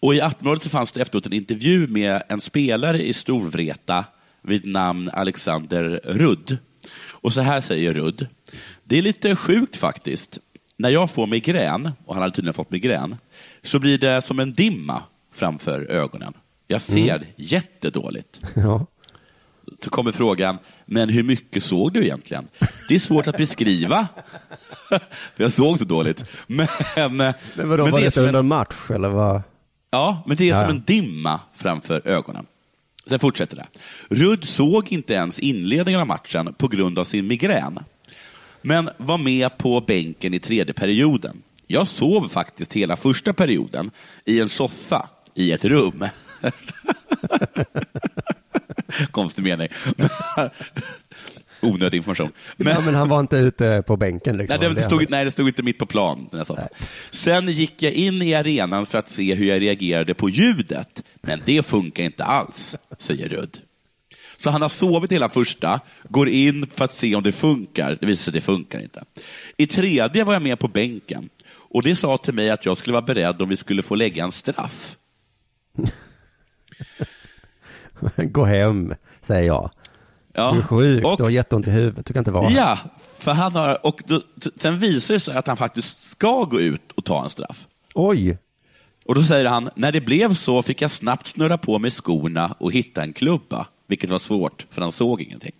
Och i Aftonbladet så fanns det efteråt en intervju med en spelare i Storvreta, vid namn Alexander Rudd. Och så här säger Rudd. Det är lite sjukt faktiskt. När jag får migrän, och han hade tydligen fått migrän, så blir det som en dimma framför ögonen. Jag ser Mm. jättedåligt. Ja. Så kommer frågan, men hur mycket såg du egentligen? Det är svårt att beskriva. <laughs> För jag såg så dåligt. Men, Men vadå, men var det det som en- under match eller vad? Ja, men det är Ja, som en dimma framför ögonen. Sen fortsätter det. Rudd såg inte ens inledningen av matchen på grund av sin migrän. Men var med på bänken i tredje perioden. Jag sov faktiskt hela första perioden i en soffa i ett rum. <laughs> Konstig mening. <laughs> Onödig information. Men, ja, men han var inte ute på bänken liksom. Nej det, stod, nej, det stod inte mitt på plan. Satt där. Sen gick jag in i arenan för att se hur jag reagerade på ljudet, men det funkar inte alls, säger Rudd. Så han har sovit hela första, går in för att se om det funkar. Det visar sig att det funkar inte. I tredje var jag med på bänken och det sa till mig att jag skulle vara beredd om vi skulle få lägga en straff. <laughs> Gå hem, säger jag. Ja. Du är sjuk, Och- du har jätteont i huvudet, du kan inte vara. Ja, för han har, och då, sen visar det sig att han faktiskt ska gå ut och ta en straff. Oj, Och då säger han, när det blev så fick jag snabbt snurra på mig skorna och hitta en klubba, vilket var svårt, för han såg ingenting.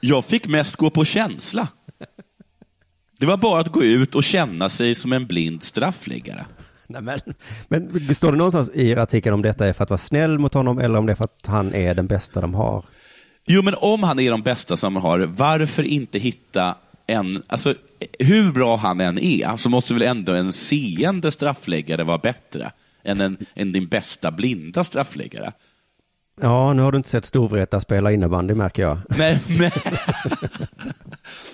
Jag fick mest gå på känsla. Det var bara att gå ut och känna sig som en blind straffläggare. Nej, men, men står det någonstans i artikeln om detta är för att vara snäll mot honom eller om det är för att han är den bästa de har? Jo, men om han är de bästa som man har, varför inte hitta en... Alltså, hur bra han än är, så måste väl ändå en seende straffläggare vara bättre än, en, än din bästa blinda straffläggare? Ja, nu har du inte sett Storvreta spela innebandy märker jag. <laughs> Nej, men...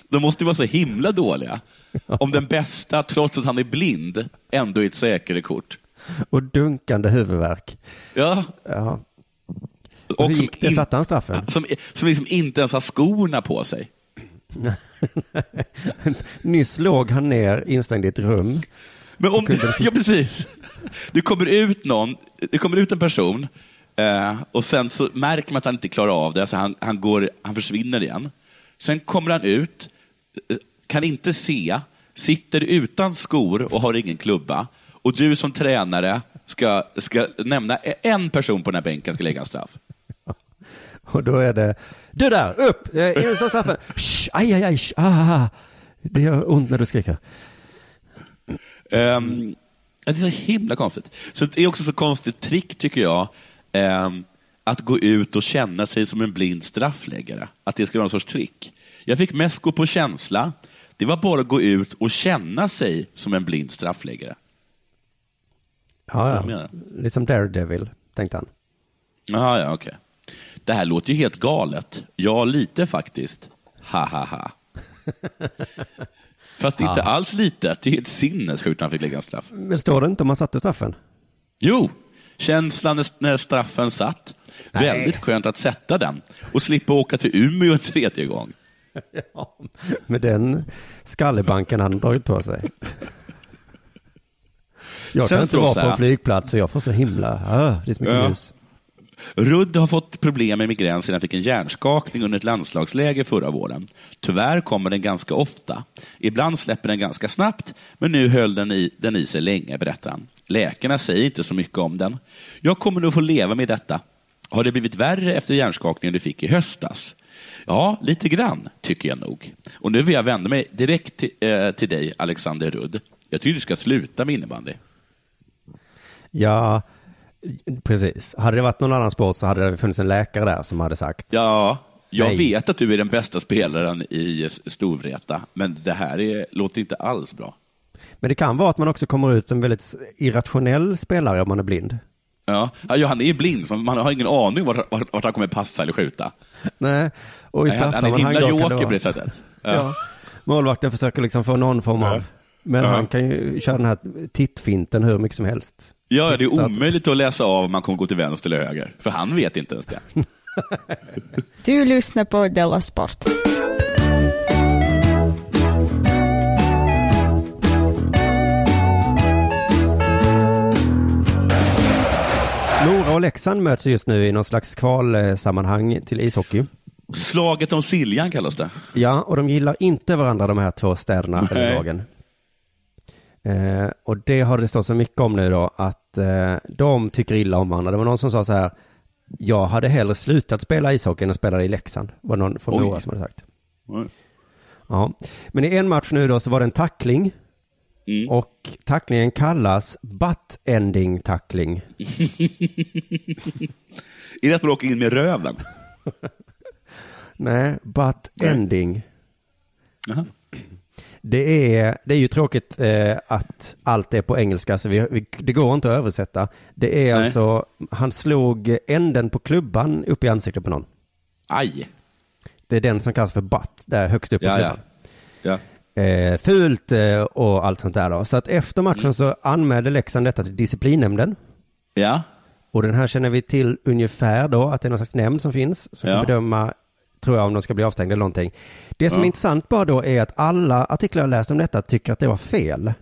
De måste vara så himla dåliga. Om den bästa, trots att han är blind, ändå är ett säkrare kort. Och dunkande huvudvärk. Ja. Ja. Och Hur gick det? in- Satte han straffen? Som, som liksom inte ens har skorna på sig. <laughs> Nyss låg han ner instängd i ett rum. Men om, kunde- <laughs> ja, precis. Det kommer ut någon, det kommer ut en person eh, och sen så märker man att han inte klarar av det, så han, han, går, han försvinner igen. Sen kommer han ut, eh, kan inte se, sitter utan skor och har ingen klubba. Och du som tränare ska, ska nämna en person på den här bänken ska lägga en straff. <laughs> Och då är det, du där, upp, in och slå straffen. Shh, aj, aj, aj, sh, ah, ah. Det gör ont när du skriker. Ja, det är så himla konstigt. Så det är också så konstigt trick, tycker jag, ehm, att gå ut och känna sig som en blind straffläggare. Att det ska vara en sorts trick. Jag fick mest gå på känsla. Det var bara att gå ut och känna sig som en blind straffläggare. Ja, ja. Lite som Daredevil, tänkte han. Ja, ja, okej. Det här låter ju helt galet. Ja, lite faktiskt. Ha, ha, ha. <laughs> Fast det är inte alls lite. Det är helt sinnessjukt han fick lägga en straff. Men står det inte om man satte straffen? Jo, känslan när- straffen satt. Nej. Väldigt skönt att sätta den och slippa åka till Umeå en tredje gång. <laughs> Ja, med den skallebanken han dragit på sig. Jag Sen kan inte vara på en flygplats och jag får så himla, ah, det är så mycket Ja. ljus. Rudd har fått problem med migrän sedan han fick en hjärnskakning under ett landslagsläger förra våren. Tyvärr kommer den ganska ofta. Ibland släpper den ganska snabbt, men nu höll den i, den i sig länge, berättar han. Läkarna säger inte så mycket om den. Jag kommer nog få leva med detta. Har det blivit värre efter hjärnskakningen du fick i höstas? Ja, lite grann, tycker jag nog. Och nu vill jag vända mig direkt till, eh, till dig, Alexander Rudd. Jag tycker du ska sluta med innebandy. Ja, precis. Hade det varit någon annan sport så hade det funnits en läkare där som hade sagt. Ja, jag Nej. vet att du är den bästa spelaren i Storvreta, men det här är, låter inte alls bra. Men det kan vara att man också kommer ut som väldigt irrationell spelare om man är blind. Ja, ja han är blind, men man har ingen aning vart, vart, vart han kommer passa eller skjuta. Nej, och i Nej, han, är en straffsammanhang himla joker på det sättet. Ja. Ja. Målvakten försöker liksom få någon form av, men Ja. han kan ju köra den här tittfinten hur mycket som helst. Ja, det är omöjligt att läsa av om man kommer gå till vänster eller höger, för han vet inte ens det. <laughs> Du lyssnar på Della Sport. Och Leksand möts just nu i någon slags kvalsammanhang till ishockey. Slaget om Siljan kallas det. Ja, och de gillar inte varandra de här två städerna eller lagen. Eh, och det har det stått så mycket om nu då, att eh, de tycker illa om varandra. Det var någon som sa så här, jag hade hellre slutat spela ishockey än att spela i Leksand. var någon från. Mora som hade sagt. Oj. Ja, men i en match nu då så var det en tackling. Mm. Och tacklingen kallas butt-ending tackling. <laughs> Är det att man åker in med röven? <laughs> Nej, butt-ending. Det är, det är ju tråkigt eh, att allt är på engelska, så vi, vi, det går inte att översätta. Det är Nej. alltså, han slog änden på klubban upp i ansiktet på någon. Aj. Det är den som kallas för butt, där högst upp på ja. klubban. Ja. Eh, fult eh, och allt sånt där då. Så att efter matchen Mm. så anmälde Leksand detta till disciplinnämnden. Ja. Och den här känner vi till ungefär då, att det är någon slags nämnd som finns, som Ja. kan bedöma, tror jag, om de ska bli avstängda eller någonting. Det som Ja. är intressant bara då är att alla artiklar jag läst om detta tycker att det var fel.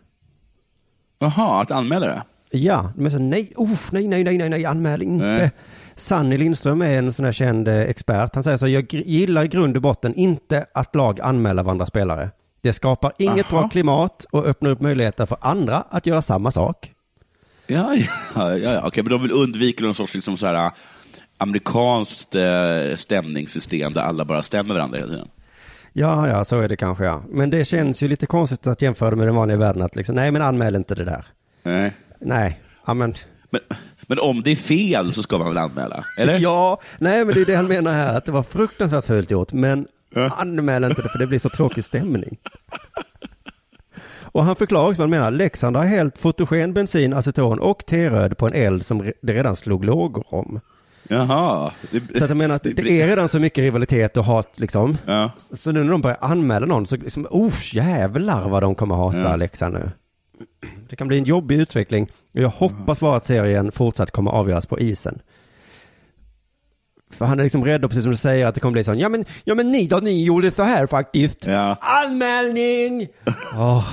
Jaha, att anmäla det? Ja, de är så nej, oh, nej, nej, nej, nej, nej, anmäl inte. Nej. Sanny Lindström är en sån här känd eh, expert. Han säger så, jag gillar i grund och botten inte att lag anmäler varandra spelare. Det skapar inget Aha. bra klimat och öppnar upp möjligheter för andra att göra samma sak. Ja, ja, ja, ja. okej, men de vill undvika någon sorts liksom så här, äh, amerikanskt äh, stämningssystem där alla bara stämmer varandra hela tiden. Ja, ja, så är det kanske ja. Men det känns ju lite konstigt att jämföra med den vanliga världen att liksom, nej men anmäl inte det där. Nej. Nej. Men, men om det är fel så ska man väl anmäla? Eller? Ja, nej men det är det han menar här, att det var fruktansvärt fult gjort, men anmäl inte det för det blir så tråkig stämning. Och han förklarar också vad han menar. Leksand har hällt fotogen, bensin, aceton och T-röd på en eld som det redan slog lågor om. Jaha. Det, Så att jag menar att det är redan så mycket rivalitet och hat liksom. Ja. Så nu när de börjar anmäla någon så liksom, oh jävlar vad de kommer hata Ja. Leksand nu. Det kan bli en jobbig utveckling. Och Jag hoppas bara att serien fortsatt kommer avgöras på isen. För han är liksom rädd, och precis som du säger, att det kommer bli sån, ja men, ja men ni då, ni gjorde så här faktiskt. Ja. Anmälning! <laughs> Åh,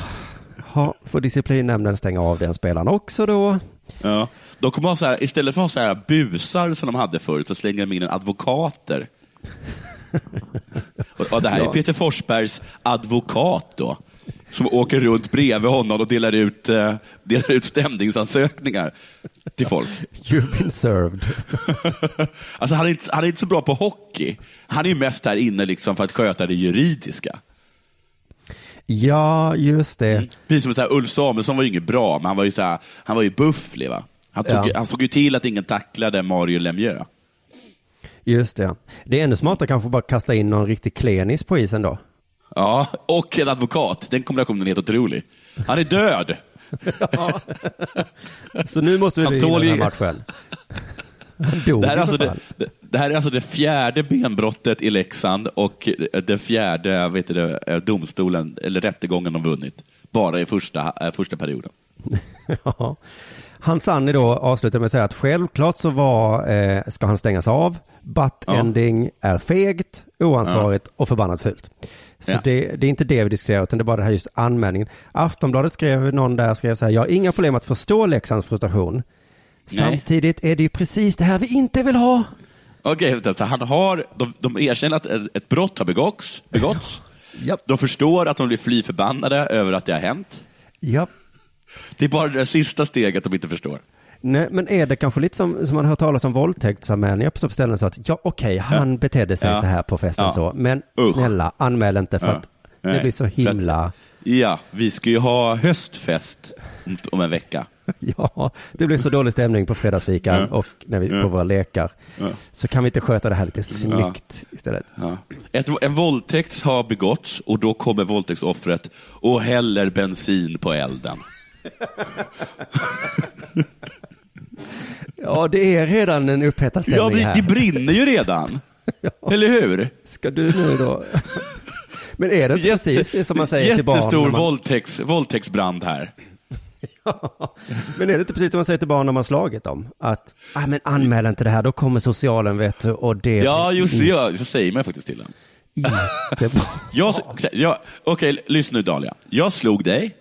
ja, får disciplinnämnden stänga av den spelaren också då? Ja. De kommer ha så här, istället för att ha så här busar som de hade förr, så slänger de in en advokater. <laughs> och, och det här Ja. är Peter Forsbergs advokat då, som åker runt bredvid honom och delar ut, eh, delar ut stämningsansökningar till folk. <laughs> You've been served. <laughs> alltså han är, inte, han är inte så bra på hockey. Han är ju mest här inne liksom för att sköta det juridiska. Ja, just det. Precis som så här, Ulf Samuelsson var ju inget bra, men han var ju, så här, han var ju bufflig. Va? Han, tog, Ja. han såg ju till att ingen tacklade Mario Lemieux. Just det. Det är ännu smartare kanske bara kasta in någon riktig klenis på isen då. Ja, och en advokat. Den kombinationen är helt otrolig. Han är död. Så nu måste vi vinna tål den här matchen. Det här, alltså det, det, här är alltså det fjärde benbrottet i Leksand och det fjärde vet du, eh, domstolen, eller rättegången de vunnit. Bara i första, eh, första perioden. <laughs> Ja. Hans Sanni då avslutar med att säga att självklart så var, eh, ska han stängas av. Butt-ending är fegt, oansvarigt och förbannat fult. Så Ja. det, det är inte det vi diskuterar, utan det är bara det här just anmälningen. Aftonbladet skrev, någon där skrev så här, jag har inga problem att förstå Leksands frustration. Nej. Samtidigt är det ju precis det här vi inte vill ha. Okej, vänta, så han har, de, de erkänner att ett brott har begåtts. begåtts. De förstår att de blir fly förbannade över att det har hänt. Ja. Det är bara det där sista steget de inte förstår. Nej, men är det kanske lite som, som man hör talas om våldtäktsanmälningar på ställen så att ja okej, han betedde sig Ja. så här på festen Ja. så, men Usch. snälla anmäl inte för Ja. att det Nej, blir så himla, Ja, vi ska ju ha höstfest om, en vecka. <laughs> ja, det blir så dålig stämning på fredagsfikan Ja. och när vi, Ja. på våra lekar. Ja. Så kan vi inte sköta det här lite snyggt istället. Ja. Ett, en våldtäkt har begåtts och då kommer våldtäktsoffret och häller bensin på elden. <laughs> Ja, det är redan en upphettad stämning Ja, det, här. det brinner ju redan. <laughs> Eller hur? Ska du nu då? <laughs> Men är det inte precis det som man säger till barn? Jättestor man- våldtäkts, våldtäktsbrand här. Men är det inte precis det man säger till barn när man slagit dem? Att, ah, men anmäl inte det här, då kommer socialen vet du, och det... Ja, just det. Ja, så säger man faktiskt till dem. Jag, jag, Okej, lyssna nu Dahlia. Jag slog dig.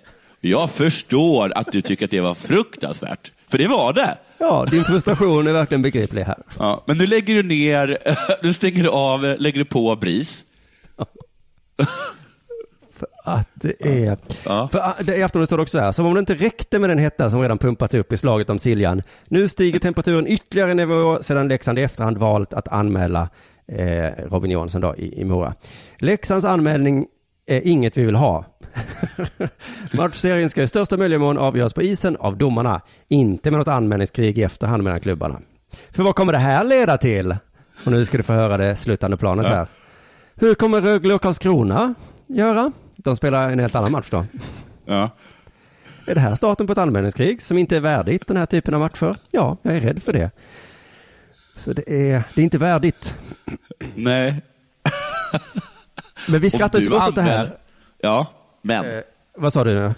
Jag förstår att du tycker att det var fruktansvärt. För det var det. Ja, din frustration är verkligen begriplig här. Ja, men nu lägger du ner, <laughs> du stänger av, lägger du på BRIS. Att det är... För ah, det, i Aftonbladet står det också så här, som om det inte räckte med den hetta som redan pumpats upp i slaget om Siljan. Nu stiger temperaturen ytterligare en nivå sedan Leksand i efterhand valt att anmäla eh, Robin Johansson då i, i Mora. Leksands anmälning är inget vi vill ha. <laughs> Matchserien ska i största möjliga mån avgöras på isen av domarna, inte med något anmälningskrig i efterhand mellan klubbarna. För vad kommer det här leda till? Och nu ska du få höra det slutande planet här. Hur kommer Rögle och Karlskrona göra? De spelar en helt annan match då. Ja. Är det här starten på ett anmälningskrig som inte är värdigt den här typen av matcher? Ja, jag är rädd för det. Så det är, det är inte värdigt. Nej. <laughs> Men vi skrattar ju så gott åt det här. Ja, men. Eh, vad sa du nu?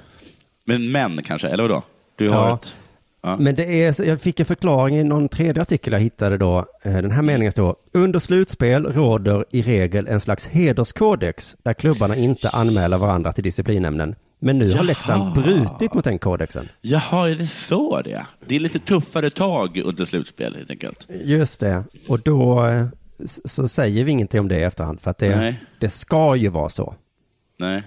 Men män kanske, eller vadå? Du har Ja. ett... Ja. Men det är, jag fick en förklaring i någon tredje artikel jag hittade då. Eh, Den här meningen står, under slutspel råder i regel en slags hederskodex där klubbarna inte anmäler varandra till disciplinämnen. Men nu har Jaha. Leksand brutit mot den kodexen. Jaha, är det så det är? Det är lite tuffare tag under slutspel helt enkelt. Just det, och då eh, så säger vi ingenting om det i efterhand för att det, Nej. det ska ju vara så. Nej,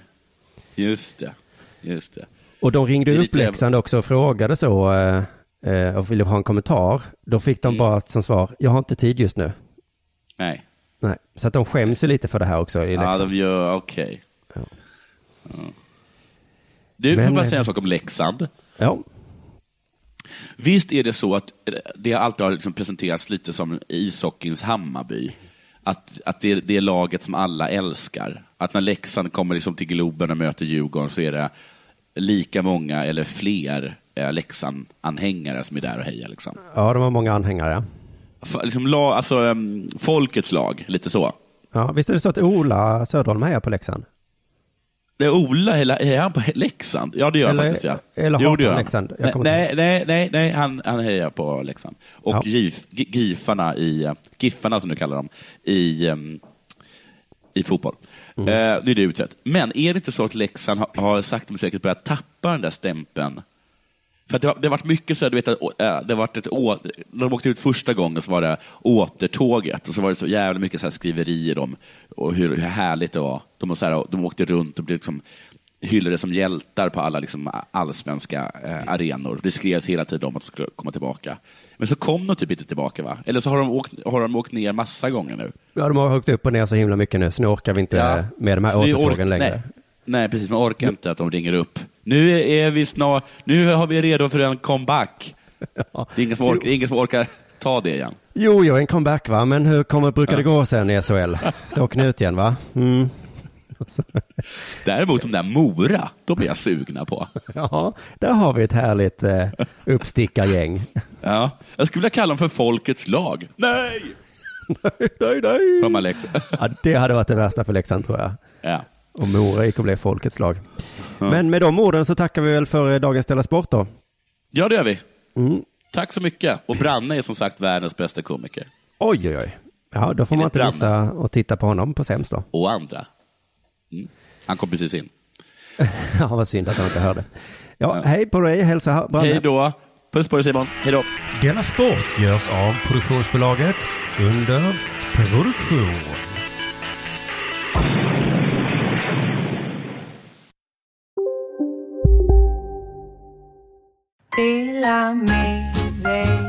just det. Just det. Och de ringde upp Leksand också och frågade så eh, eh, och ville ha en kommentar. Då fick Mm. de bara som svar, jag har inte tid just nu. Nej. Nej, så att de skäms ju lite för det här också i Ja, Leksand. de gör, okej. Ja. Du, får bara säga en sak om Leksand? Ja. Visst är det så att det alltid har liksom presenterats lite som ishockeyns Hammarby. Att, att det, är, det är laget som alla älskar. Att när Leksand kommer liksom till Globen och möter Djurgården så är det lika många eller fler eh, Leksand-anhängare som är där och hejar. Liksom. ja, de har många anhängare. F- liksom la, alltså, em, folkets lag, lite så. Ja, visst är det så att Ola Söderholm är på Leksand? Det är Ola, är han på Leksand? Ja, det gör han Eller- faktiskt. Ja. eller jo, det gör han han. Leksand? Nej, nej, nej, nej, nej han, han hejar på Leksand. Och Ja. GIF, Gifarna, i, Giffarna som du kallar dem, i, i fotboll. Mm. Eh, det är det utrett. Men är det inte så att Leksand har, har sagt men säkert börjat tappa den där stämpeln? För det, har, det varit mycket så, här, du vet, att, äh, det varit ett när de åkte ut första gången så var det återtåget och så var det så jävla mycket så här skriverier om och hur, hur härligt det var. De, var så här, de åkte runt och blev liksom hyllade som hjältar på alla liksom, allsvenska eh, arenor. Det skrevs hela tiden om att de skulle komma tillbaka. Men så kom de typ inte tillbaka va? Eller så har de åkt, har de åkt ner massa gånger nu. Ja, de har åkt upp och ner så himla mycket nu, så nu orkar vi inte Ja. med de här återtågen längre. Nej, nej, precis. Man orkar inte att de ringer upp. Nu är vi snart, nu har vi redo för en comeback. Det är ingen som orkar, ingen som orkar ta det igen. Jo, jo, en comeback va, men hur kommer, brukar det gå sen i SHL? Så åker ni ut igen va? Mm. <laughs> Däremot de där Mora, de är jag sugna på. Ja, där har vi ett härligt eh, uppstickargäng. Ja, jag skulle vilja kalla dem för folkets lag. Nej! <laughs> nej, nej. Alex. Ja, det hade varit det värsta för Leksand tror jag. Ja. Om Mora gick och blev folkets lag. Men med de orden så tackar vi väl för eh, dagens Della Sport då. Ja, det gör vi. Mm. Tack så mycket. Och Branne är som sagt världens bästa komiker. Oj, oj, oj. Ja, då får man inte Branne. missa att titta på honom på Sems då. Och andra. Mm. Han kom precis in. <laughs> Ja, vad synd att han inte hörde. Ja, hej på dig, hälsa Branne. Hej då. Puss på dig Simon. Hej då. Denna sport görs av produktionsbolaget under produktion.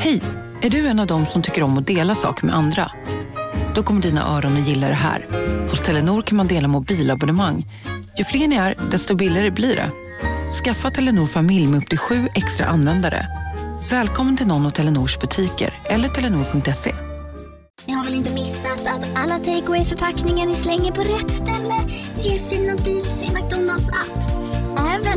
Hej! Är du en av dem som tycker om att dela saker med andra? Då kommer dina öron att gilla det här. Hos Telenor kan man dela mobilabonnemang. Ju fler ni är, desto billigare blir det. Skaffa Telenor familj med upp till sju extra användare. Välkommen till någon av Telenors butiker eller telenor.se. Ni har väl inte missat att alla takeaway förpackningar ni slänger på rätt ställe ger fina deals i McDonalds app.